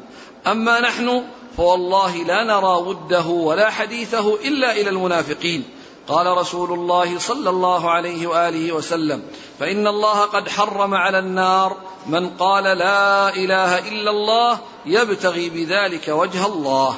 أما نحن فوالله لا نرى وده ولا حديثه إلا إلى المنافقين. قال رسول الله صلى الله عليه وآله وسلم فإن الله قد حرم على النار من قال لا إله إلا الله يبتغي بذلك وجه الله.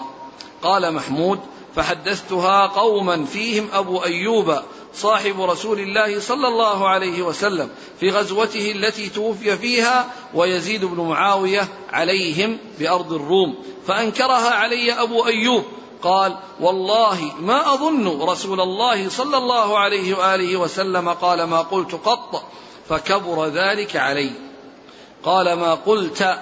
قال محمود فحدثتها قوما فيهم أبو أيوب صاحب رسول الله صلى الله عليه وسلم في غزوته التي توفي فيها ويزيد بن معاوية عليهم بأرض الروم فأنكرها علي أبو أيوب قال والله ما أظن رسول الله صلى الله عليه وآله وسلم قال ما قلت قط فكبر ذلك علي. قال ما قلت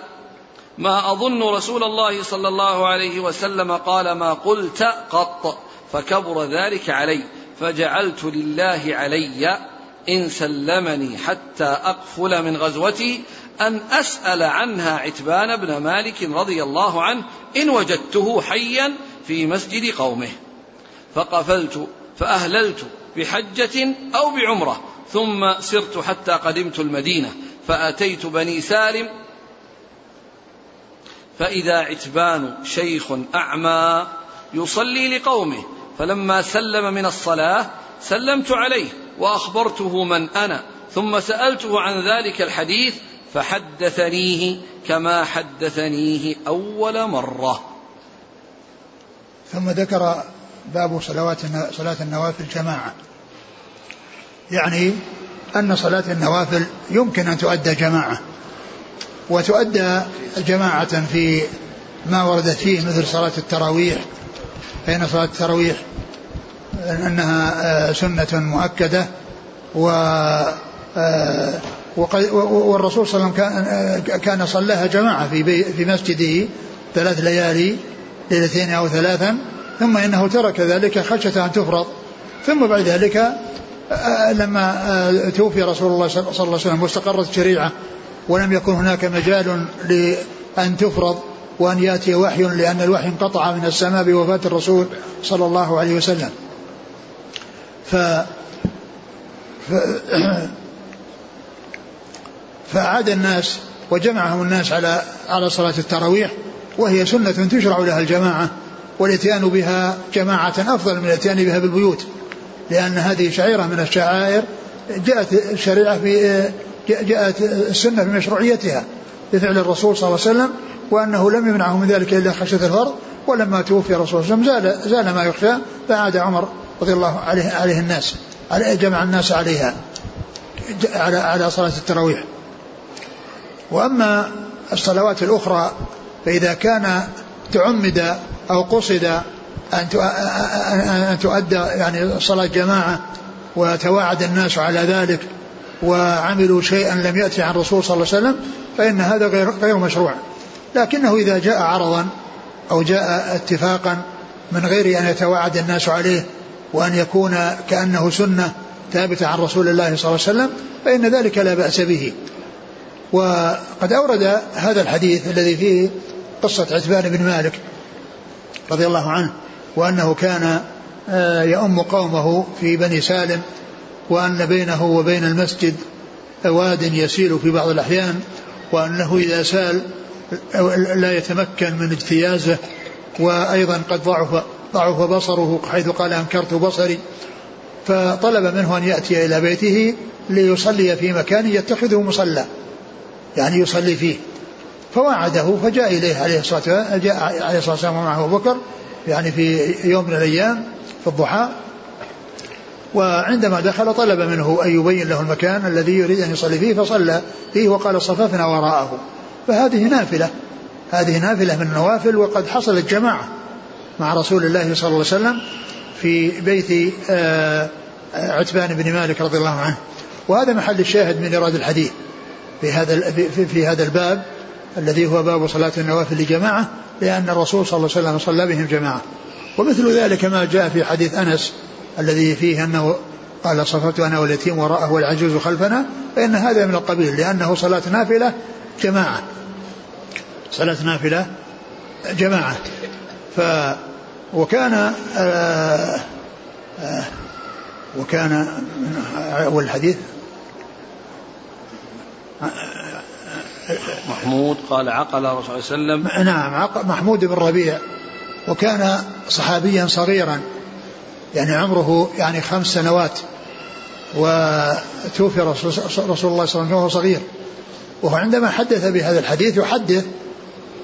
ما أظن رسول الله صلى الله عليه وسلم قال ما قلت قط فكبر ذلك علي. فجعلت لله علي إن سلمني حتى أقفل من غزوتي أن أسأل عنها عتبان بن مالك رضي الله عنه إن وجدته حيا في مسجد قومه فقفلت فأهللت بحجة أو بعمرة ثم سرت حتى قدمت المدينة فأتيت بني سالم. فإذا عتبان شيخ أعمى يصلي لقومه فلما سلم من الصلاة سلمت عليه وأخبرته من أنا ثم سألته عن ذلك الحديث فحدثنيه كما حدثنيه أول مرة. ثم ذكر باب صلوات صلاة النوافل جماعة. يعني أن صلاة النوافل يمكن أن تؤدى جماعة وتؤدى جماعة في ما وردت فيه مثل صلاة التراويح. فإن صلاة التراويح أنها آه، سنة مؤكدة و آه، والرسول صلى الله عليه وسلم كان كان صلاها جماعة في في مسجده ثلاث ليالي ليلتين أو ثلاثا ثم إنه ترك ذلك خشية أن تفرض ثم بعد ذلك آه، لما آه، توفي رسول الله صلى الله عليه وسلم واستقرت الشريعة ولم يكن هناك مجال لأن تفرض وأن يأتي وحي لأن الوحي انقطع من السماء بوفاة الرسول صلى الله عليه وسلم. ف, ف... فأعاد الناس وجمعهم الناس على على صلاة التراويح وهي سنة تشرع لها الجماعة والإتيان بها جماعة أفضل من الإتيان بها بالبيوت لأن هذه شعيرة من الشعائر جاءت الشريعة في جاءت السنة بمشروعيتها بفعل الرسول صلى الله عليه وسلم وأنه لم يمنعه من ذلك إلا خشية الفرض ولما توفي الرسول صلى الله عليه وسلم زال, زال ما يخشى فعاد عمر رضي الله عليه عليه الناس جمع الناس عليها على على صلاة التراويح. وأما الصلوات الأخرى فإذا كان تعمد أو قصد أن أن تؤدى يعني صلاة جماعة وتواعد الناس على ذلك وعملوا شيئا لم يأتي عن الرسول صلى الله عليه وسلم فإن هذا غير غير مشروع. لكنه إذا جاء عرضا أو جاء اتفاقا من غير أن يتواعد الناس عليه وأن يكون كأنه سنة ثابتة عن رسول الله صلى الله عليه وسلم فإن ذلك لا بأس به. وقد أورد هذا الحديث الذي فيه قصة عتبان بن مالك رضي الله عنه وأنه كان آه، يؤم قومه في بني سالم وأن بينه وبين المسجد واد يسيل في بعض الأحيان وأنه إذا سال لا يتمكن من اجتيازه وأيضا قد ضعف ضعف بصره حيث قال أنكرت بصري فطلب منه أن يأتي إلى بيته ليصلي في مكان يتخذه مصلى يعني يصلي فيه. فوعده فجاء إليه عليه الصلاة والسلام جاء عليه الصلاة والسلام ومعه أبو بكر يعني في يوم من الأيام في الضحى. وعندما دخل طلب منه أن يبين له المكان الذي يريد أن يصلي فيه فصلى فيه وقال صففنا وراءه. فهذه نافلة. هذه نافلة من النوافل وقد حصلت جماعة مع رسول الله صلى الله عليه وسلم في بيت آه، عتبان بن مالك رضي الله عنه. وهذا محل الشاهد من إيراد الحديث في هذا في, في هذا الباب. الذي هو باب صلاة النوافل لجماعة لأن الرسول صلى الله عليه وسلم صلى بهم جماعة. ومثل ذلك ما جاء في حديث أنس الذي فيه أنه قال صففت أنا واليتيم وراءه والعجوز خلفنا فإن هذا من القبيل لأنه صلاة نافلة جماعة. صلاة نافلة جماعة. ف وكان آه آه وكان أول محمود قال عقل الرسول صلى الله عليه وسلم نعم محمود بن ربيع. وكان صحابيا صغيرا. يعني عمره يعني خمس سنوات. وتوفي رسول, الله صلى الله عليه وسلم وهو صغير. وهو عندما حدث بهذا الحديث يحدث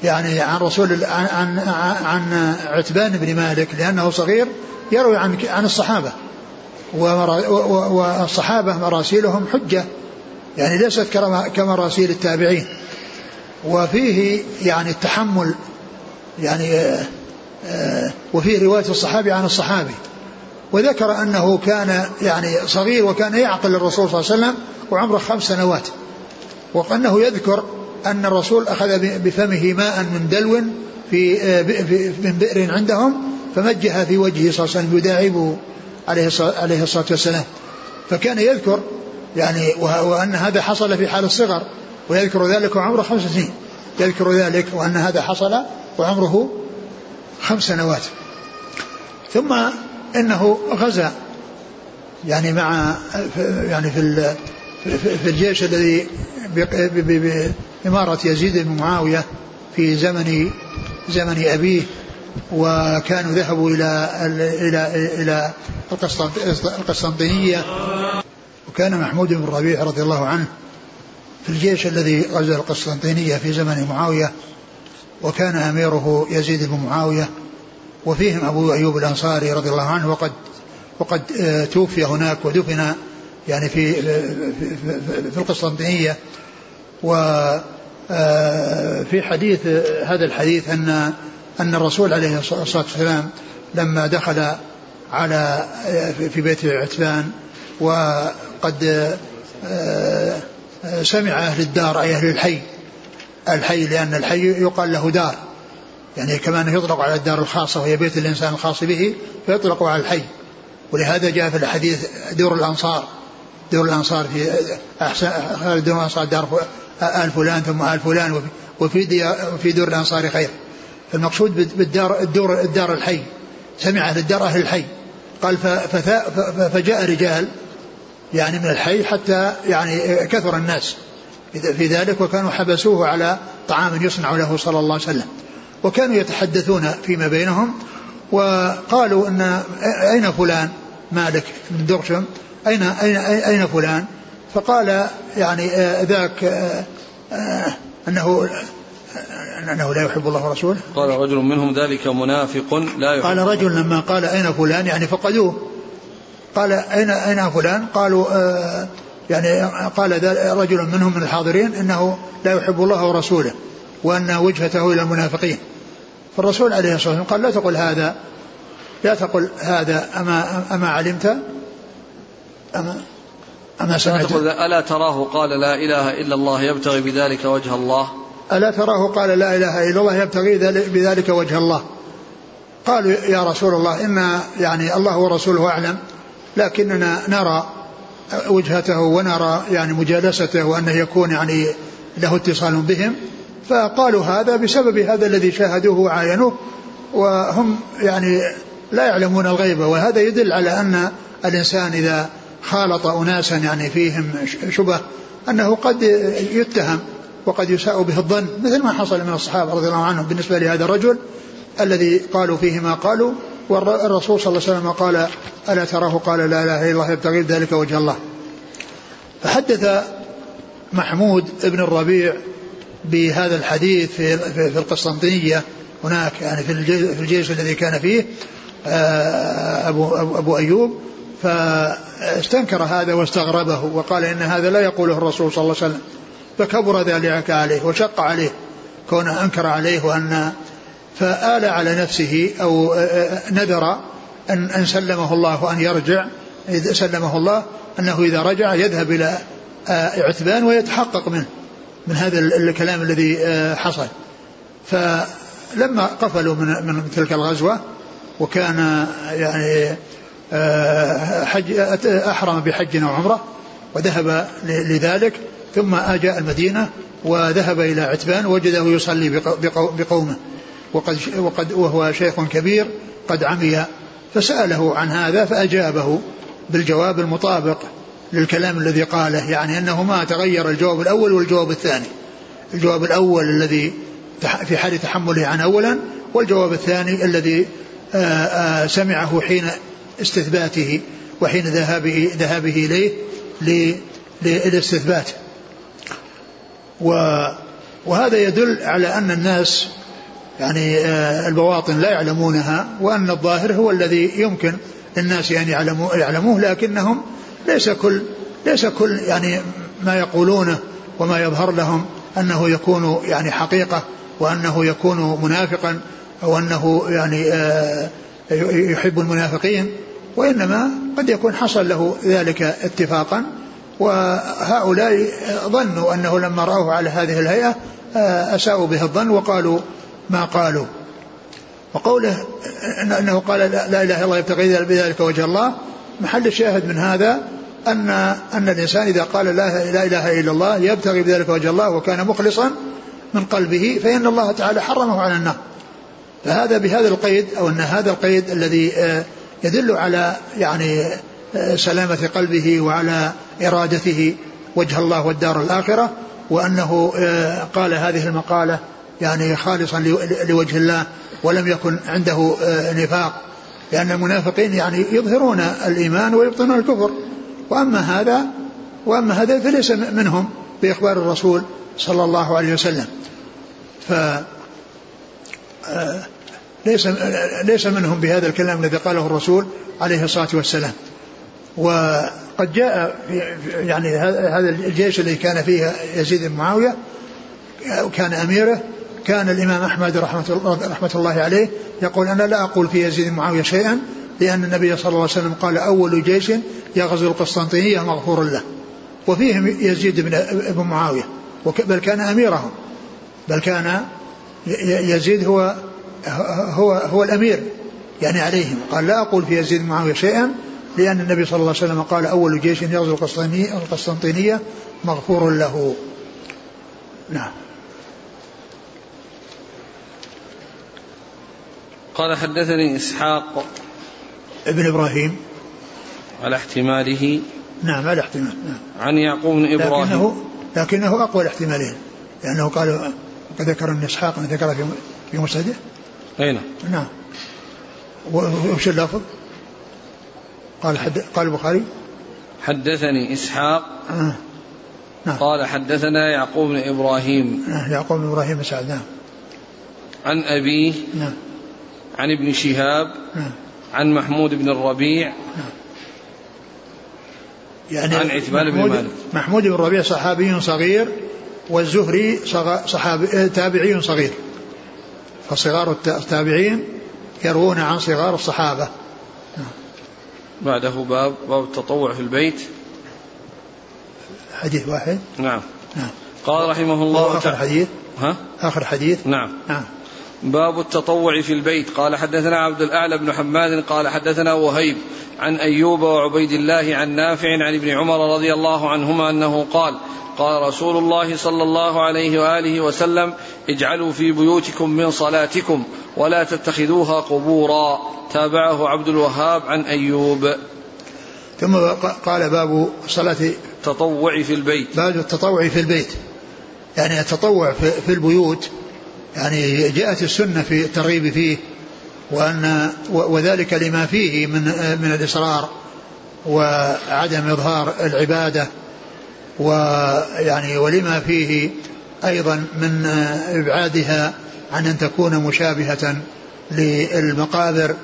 يعني عن رسول عن عن, عن عتبان بن مالك لأنه صغير يروي عن عن الصحابة. والصحابة مراسيلهم حجة. يعني ليست كمراسيل التابعين. وفيه يعني التحمل يعني آه، آه، وفيه رواية الصحابي عن الصحابي وذكر أنه كان يعني صغير وكان يعقل الرسول صلى الله عليه وسلم وعمره خمس سنوات وأنه يذكر أن الرسول أخذ بفمه ماء من دلو في, آه، في من بئر عندهم فمجها في وجهه صلى الله عليه وسلم يداعبه عليه الصلاة والسلام. فكان يذكر يعني وأن هذا حصل في حال الصغر. ويذكر ذلك وعمره خمس سنين. يذكر ذلك وأن هذا حصل وعمره خمس سنوات. ثم إنه غزا. يعني مع يعني في في الجيش الذي بإمارة يزيد بن معاوية في زمن زمن أبيه وكانوا ذهبوا إلى إلى إلى القسطنطينية. وكان محمود بن ربيع رضي الله عنه في الجيش الذي غزا القسطنطينية في زمن معاوية وكان أميره يزيد بن معاوية وفيهم أبو أيوب الأنصاري رضي الله عنه وقد وقد آه، توفي هناك ودفن يعني في في, في القسطنطينية. وفي آه، حديث هذا الحديث أن أن الرسول عليه الصلاة والسلام لما دخل على آه، في بيت عتبان وقد سمع أهل الدار أي أهل الحي. الحي لأن الحي يقال له دار. يعني كما أنه يطلق على الدار الخاصة وهي بيت الإنسان الخاص به فيطلق على الحي. ولهذا جاء في الحديث دور الأنصار. دور الأنصار في أحسن دور الأنصار دار آل فلان ثم آل فلان وفي في دور الأنصار خير. فالمقصود بالدار الدور الدار الحي. سمع أهل الدار أهل الحي. قال فجاء رجال يعني من الحي حتى يعني كثر الناس. في ذلك وكانوا حبسوه على طعام يصنع له صلى الله عليه وسلم. وكانوا يتحدثون فيما بينهم وقالوا إن أين فلان مالك بن درشم؟ اين اين أين فلان؟ فقال يعني ذاك انه أنه لا يحب الله ورسوله. قال رجل منهم ذلك منافق لا يحب قال رجل لما قال أين فلان؟ يعني فقدوه. قال أين أين فلان؟ قالوا يعني قال رجل منهم من الحاضرين إنه لا يحب الله ورسوله وأن وجهته إلى المنافقين. فالرسول عليه الصلاة والسلام قال لا تقل هذا لا تقل هذا أما, أما علمت؟ أما أما سمعت؟ ألا تراه قال لا إله إلا الله يبتغي بذلك وجه الله؟ ألا تراه قال لا إله إلا الله يبتغي بذلك وجه الله؟ قالوا يا رسول الله إن يعني الله ورسوله أعلم لكننا نرى وجهته ونرى يعني مجالسته وأنه يكون يعني له اتصال بهم فقالوا هذا بسبب هذا الذي شاهدوه وعاينوه وهم يعني لا يعلمون الغيبة وهذا يدل على أن الإنسان إذا خالط أناسا يعني فيهم شبه أنه قد يتهم وقد يساء به الظن مثل ما حصل من الصحابة رضي الله عنهم بالنسبة لهذا الرجل الذي قالوا فيه ما قالوا. والرسول صلى الله عليه وسلم قال ألا تراه؟ قال لا إله إلا الله يبتغي ذلك وجه الله. فحدث محمود بن الربيع بهذا الحديث في في القسطنطينية هناك يعني في الجيش الذي كان فيه آه، أبو, أبو أيوب فاستنكر هذا واستغربه وقال إن هذا لا يقوله الرسول صلى الله عليه وسلم فكبر ذلك عليه وشق عليه كونه أنكر عليه وأن فآل على نفسه أو نذر أن, أن سلمه الله وأن يرجع إذا سلمه الله أنه إذا رجع يذهب إلى عتبان ويتحقق منه من هذا الكلام الذي حصل. فلما قفلوا من, من تلك الغزوة وكان يعني حج أحرم بحج أو عمرة وذهب لذلك ثم أجاء المدينة وذهب إلى عتبان وجده يصلي بقومه. وقد, وقد وهو شيخ كبير قد عمي فسأله عن هذا فأجابه بالجواب المطابق للكلام الذي قاله يعني أنه ما تغير الجواب الأول والجواب الثاني. الجواب الأول الذي في حال تحمله عن أولا والجواب الثاني الذي سمعه حين استثباته وحين ذهابه ذهابه إليه للاستثبات. وهذا يدل على أن الناس يعني آه، البواطن لا يعلمونها وأن الظاهر هو الذي يمكن الناس أن يعلموه, يعلموه لكنهم ليس كل ليس كل يعني ما يقولونه وما يظهر لهم أنه يكون يعني حقيقة وأنه يكون منافقا أو أنه يعني آه، يحب المنافقين وإنما قد يكون حصل له ذلك اتفاقا. وهؤلاء ظنوا أنه لما رأوه على هذه الهيئة آه، أساءوا به الظن وقالوا ما قالوا. وقوله أنه قال لا إله إلا الله يبتغي بذلك وجه الله محل الشاهد من هذا أن أن الإنسان إذا قال لا, إله إلا الله يبتغي بذلك وجه الله وكان مخلصا من قلبه فإن الله تعالى حرمه على النار. فهذا بهذا القيد أو أن هذا القيد الذي آه، يدل على يعني آه، سلامة قلبه وعلى إرادته وجه الله والدار الآخرة وأنه آه، قال هذه المقالة يعني خالصا لوجه الله ولم يكن عنده آه، نفاق. لأن المنافقين يعني يظهرون الإيمان ويبطنون الكفر. وأما هذا وأما هذا فليس منهم بإخبار الرسول صلى الله عليه وسلم. ف آه، ليس ليس منهم بهذا الكلام الذي قاله الرسول عليه الصلاة والسلام. وقد جاء يعني هذا الجيش الذي كان فيه يزيد بن معاوية كان أميره كان الإمام أحمد رحمة رحمة الله عليه يقول أنا لا أقول في يزيد معاوية شيئا لأن النبي صلى الله عليه وسلم قال أول جيش يغزو القسطنطينية مغفور له وفيهم يزيد بن معاوية بل كان أميرهم بل كان يزيد هو هو هو الأمير يعني عليهم. قال لا أقول في يزيد معاوية شيئا لأن النبي صلى الله عليه وسلم قال أول جيش يغزو القسطنطينية مغفور له. نعم. قال حدثني إسحاق ابن إبراهيم على احتماله نعم على احتمال نعم. عن يعقوب بن إبراهيم لكنه, لكنه أقوى الاحتمالين لأنه قال ذكر أن إسحاق ذكر في في مسنده أين نعم, نعم. وش اللفظ؟ قال حد قال البخاري حدثني إسحاق آه. نعم. قال حدثنا يعقوب بن إبراهيم آه. يعقوب بن إبراهيم سعد نعم عن أبيه نعم عن ابن شهاب عن محمود بن الربيع يعني عن عتبان بن مالك. محمود بن الربيع صحابي صغير والزهري صحابي تابعي صغير. فصغار التابعين يروون عن صغار الصحابة. بعده باب باب التطوع في البيت. حديث واحد. نعم. نعم. قال رحمه الله آخر حديث. ها؟ آخر حديث. نعم. نعم. باب التطوع في البيت. قال حدثنا عبد الأعلى بن حماد قال حدثنا وهيب عن أيوب وعبيد الله عن نافع عن ابن عمر رضي الله عنهما أنه قال قال رسول الله صلى الله عليه وآله وسلم اجعلوا في بيوتكم من صلاتكم ولا تتخذوها قبورا. تابعه عبد الوهاب عن أيوب. ثم قال باب صلاة التطوع في البيت. باب التطوع في البيت. يعني التطوع في البيوت يعني جاءت السنة في الترغيب فيه وأن وذلك لما فيه من من الإصرار وعدم إظهار العبادة ويعني ولما فيه أيضا من إبعادها عن أن تكون مشابهة للمقابر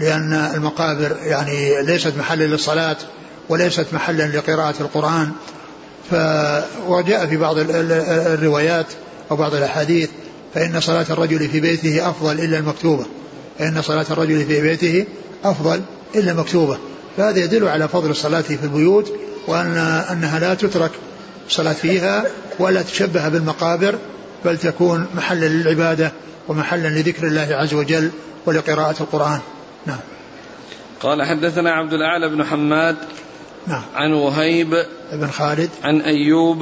لأن المقابر يعني ليست محلا للصلاة وليست محلا لقراءة القرآن. ف وجاء في بعض الروايات وبعض الأحاديث فإن صلاة الرجل في بيته أفضل إلا المكتوبة. فإن صلاة الرجل في بيته أفضل إلا المكتوبة. فهذا يدل على فضل الصلاة في البيوت وأن أنها لا تترك الصلاة فيها ولا تشبه بالمقابر بل تكون محلا للعبادة ومحلا لذكر الله عز وجل ولقراءة القرآن. نعم. قال حدثنا عبد الأعلى بن حماد نعم. عن وهيب بن خالد عن أيوب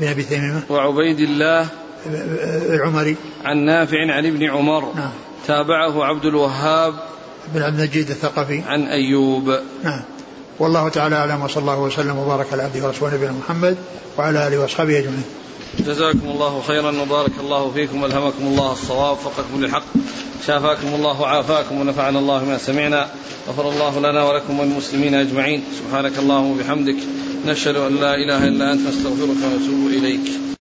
بن أبي تميمة وعبيد الله العمري. عن نافع عن ابن عمر. نعم. تابعه عبد الوهاب. بن عبد المجيد الثقفي. عن أيوب. نعم. والله تعالى أعلم وصلى الله وسلم وبارك على عبده ورسوله نبينا محمد وعلى آله وأصحابه أجمعين. جزاكم الله خيرا وبارك الله فيكم والهمكم الله الصواب وفقكم للحق شافاكم الله وعافاكم ونفعنا الله ما سمعنا غفر الله لنا ولكم وللمسلمين أجمعين. سبحانك اللهم وبحمدك نشهد أن لا إله إلا أنت نستغفرك ونتوب إليك.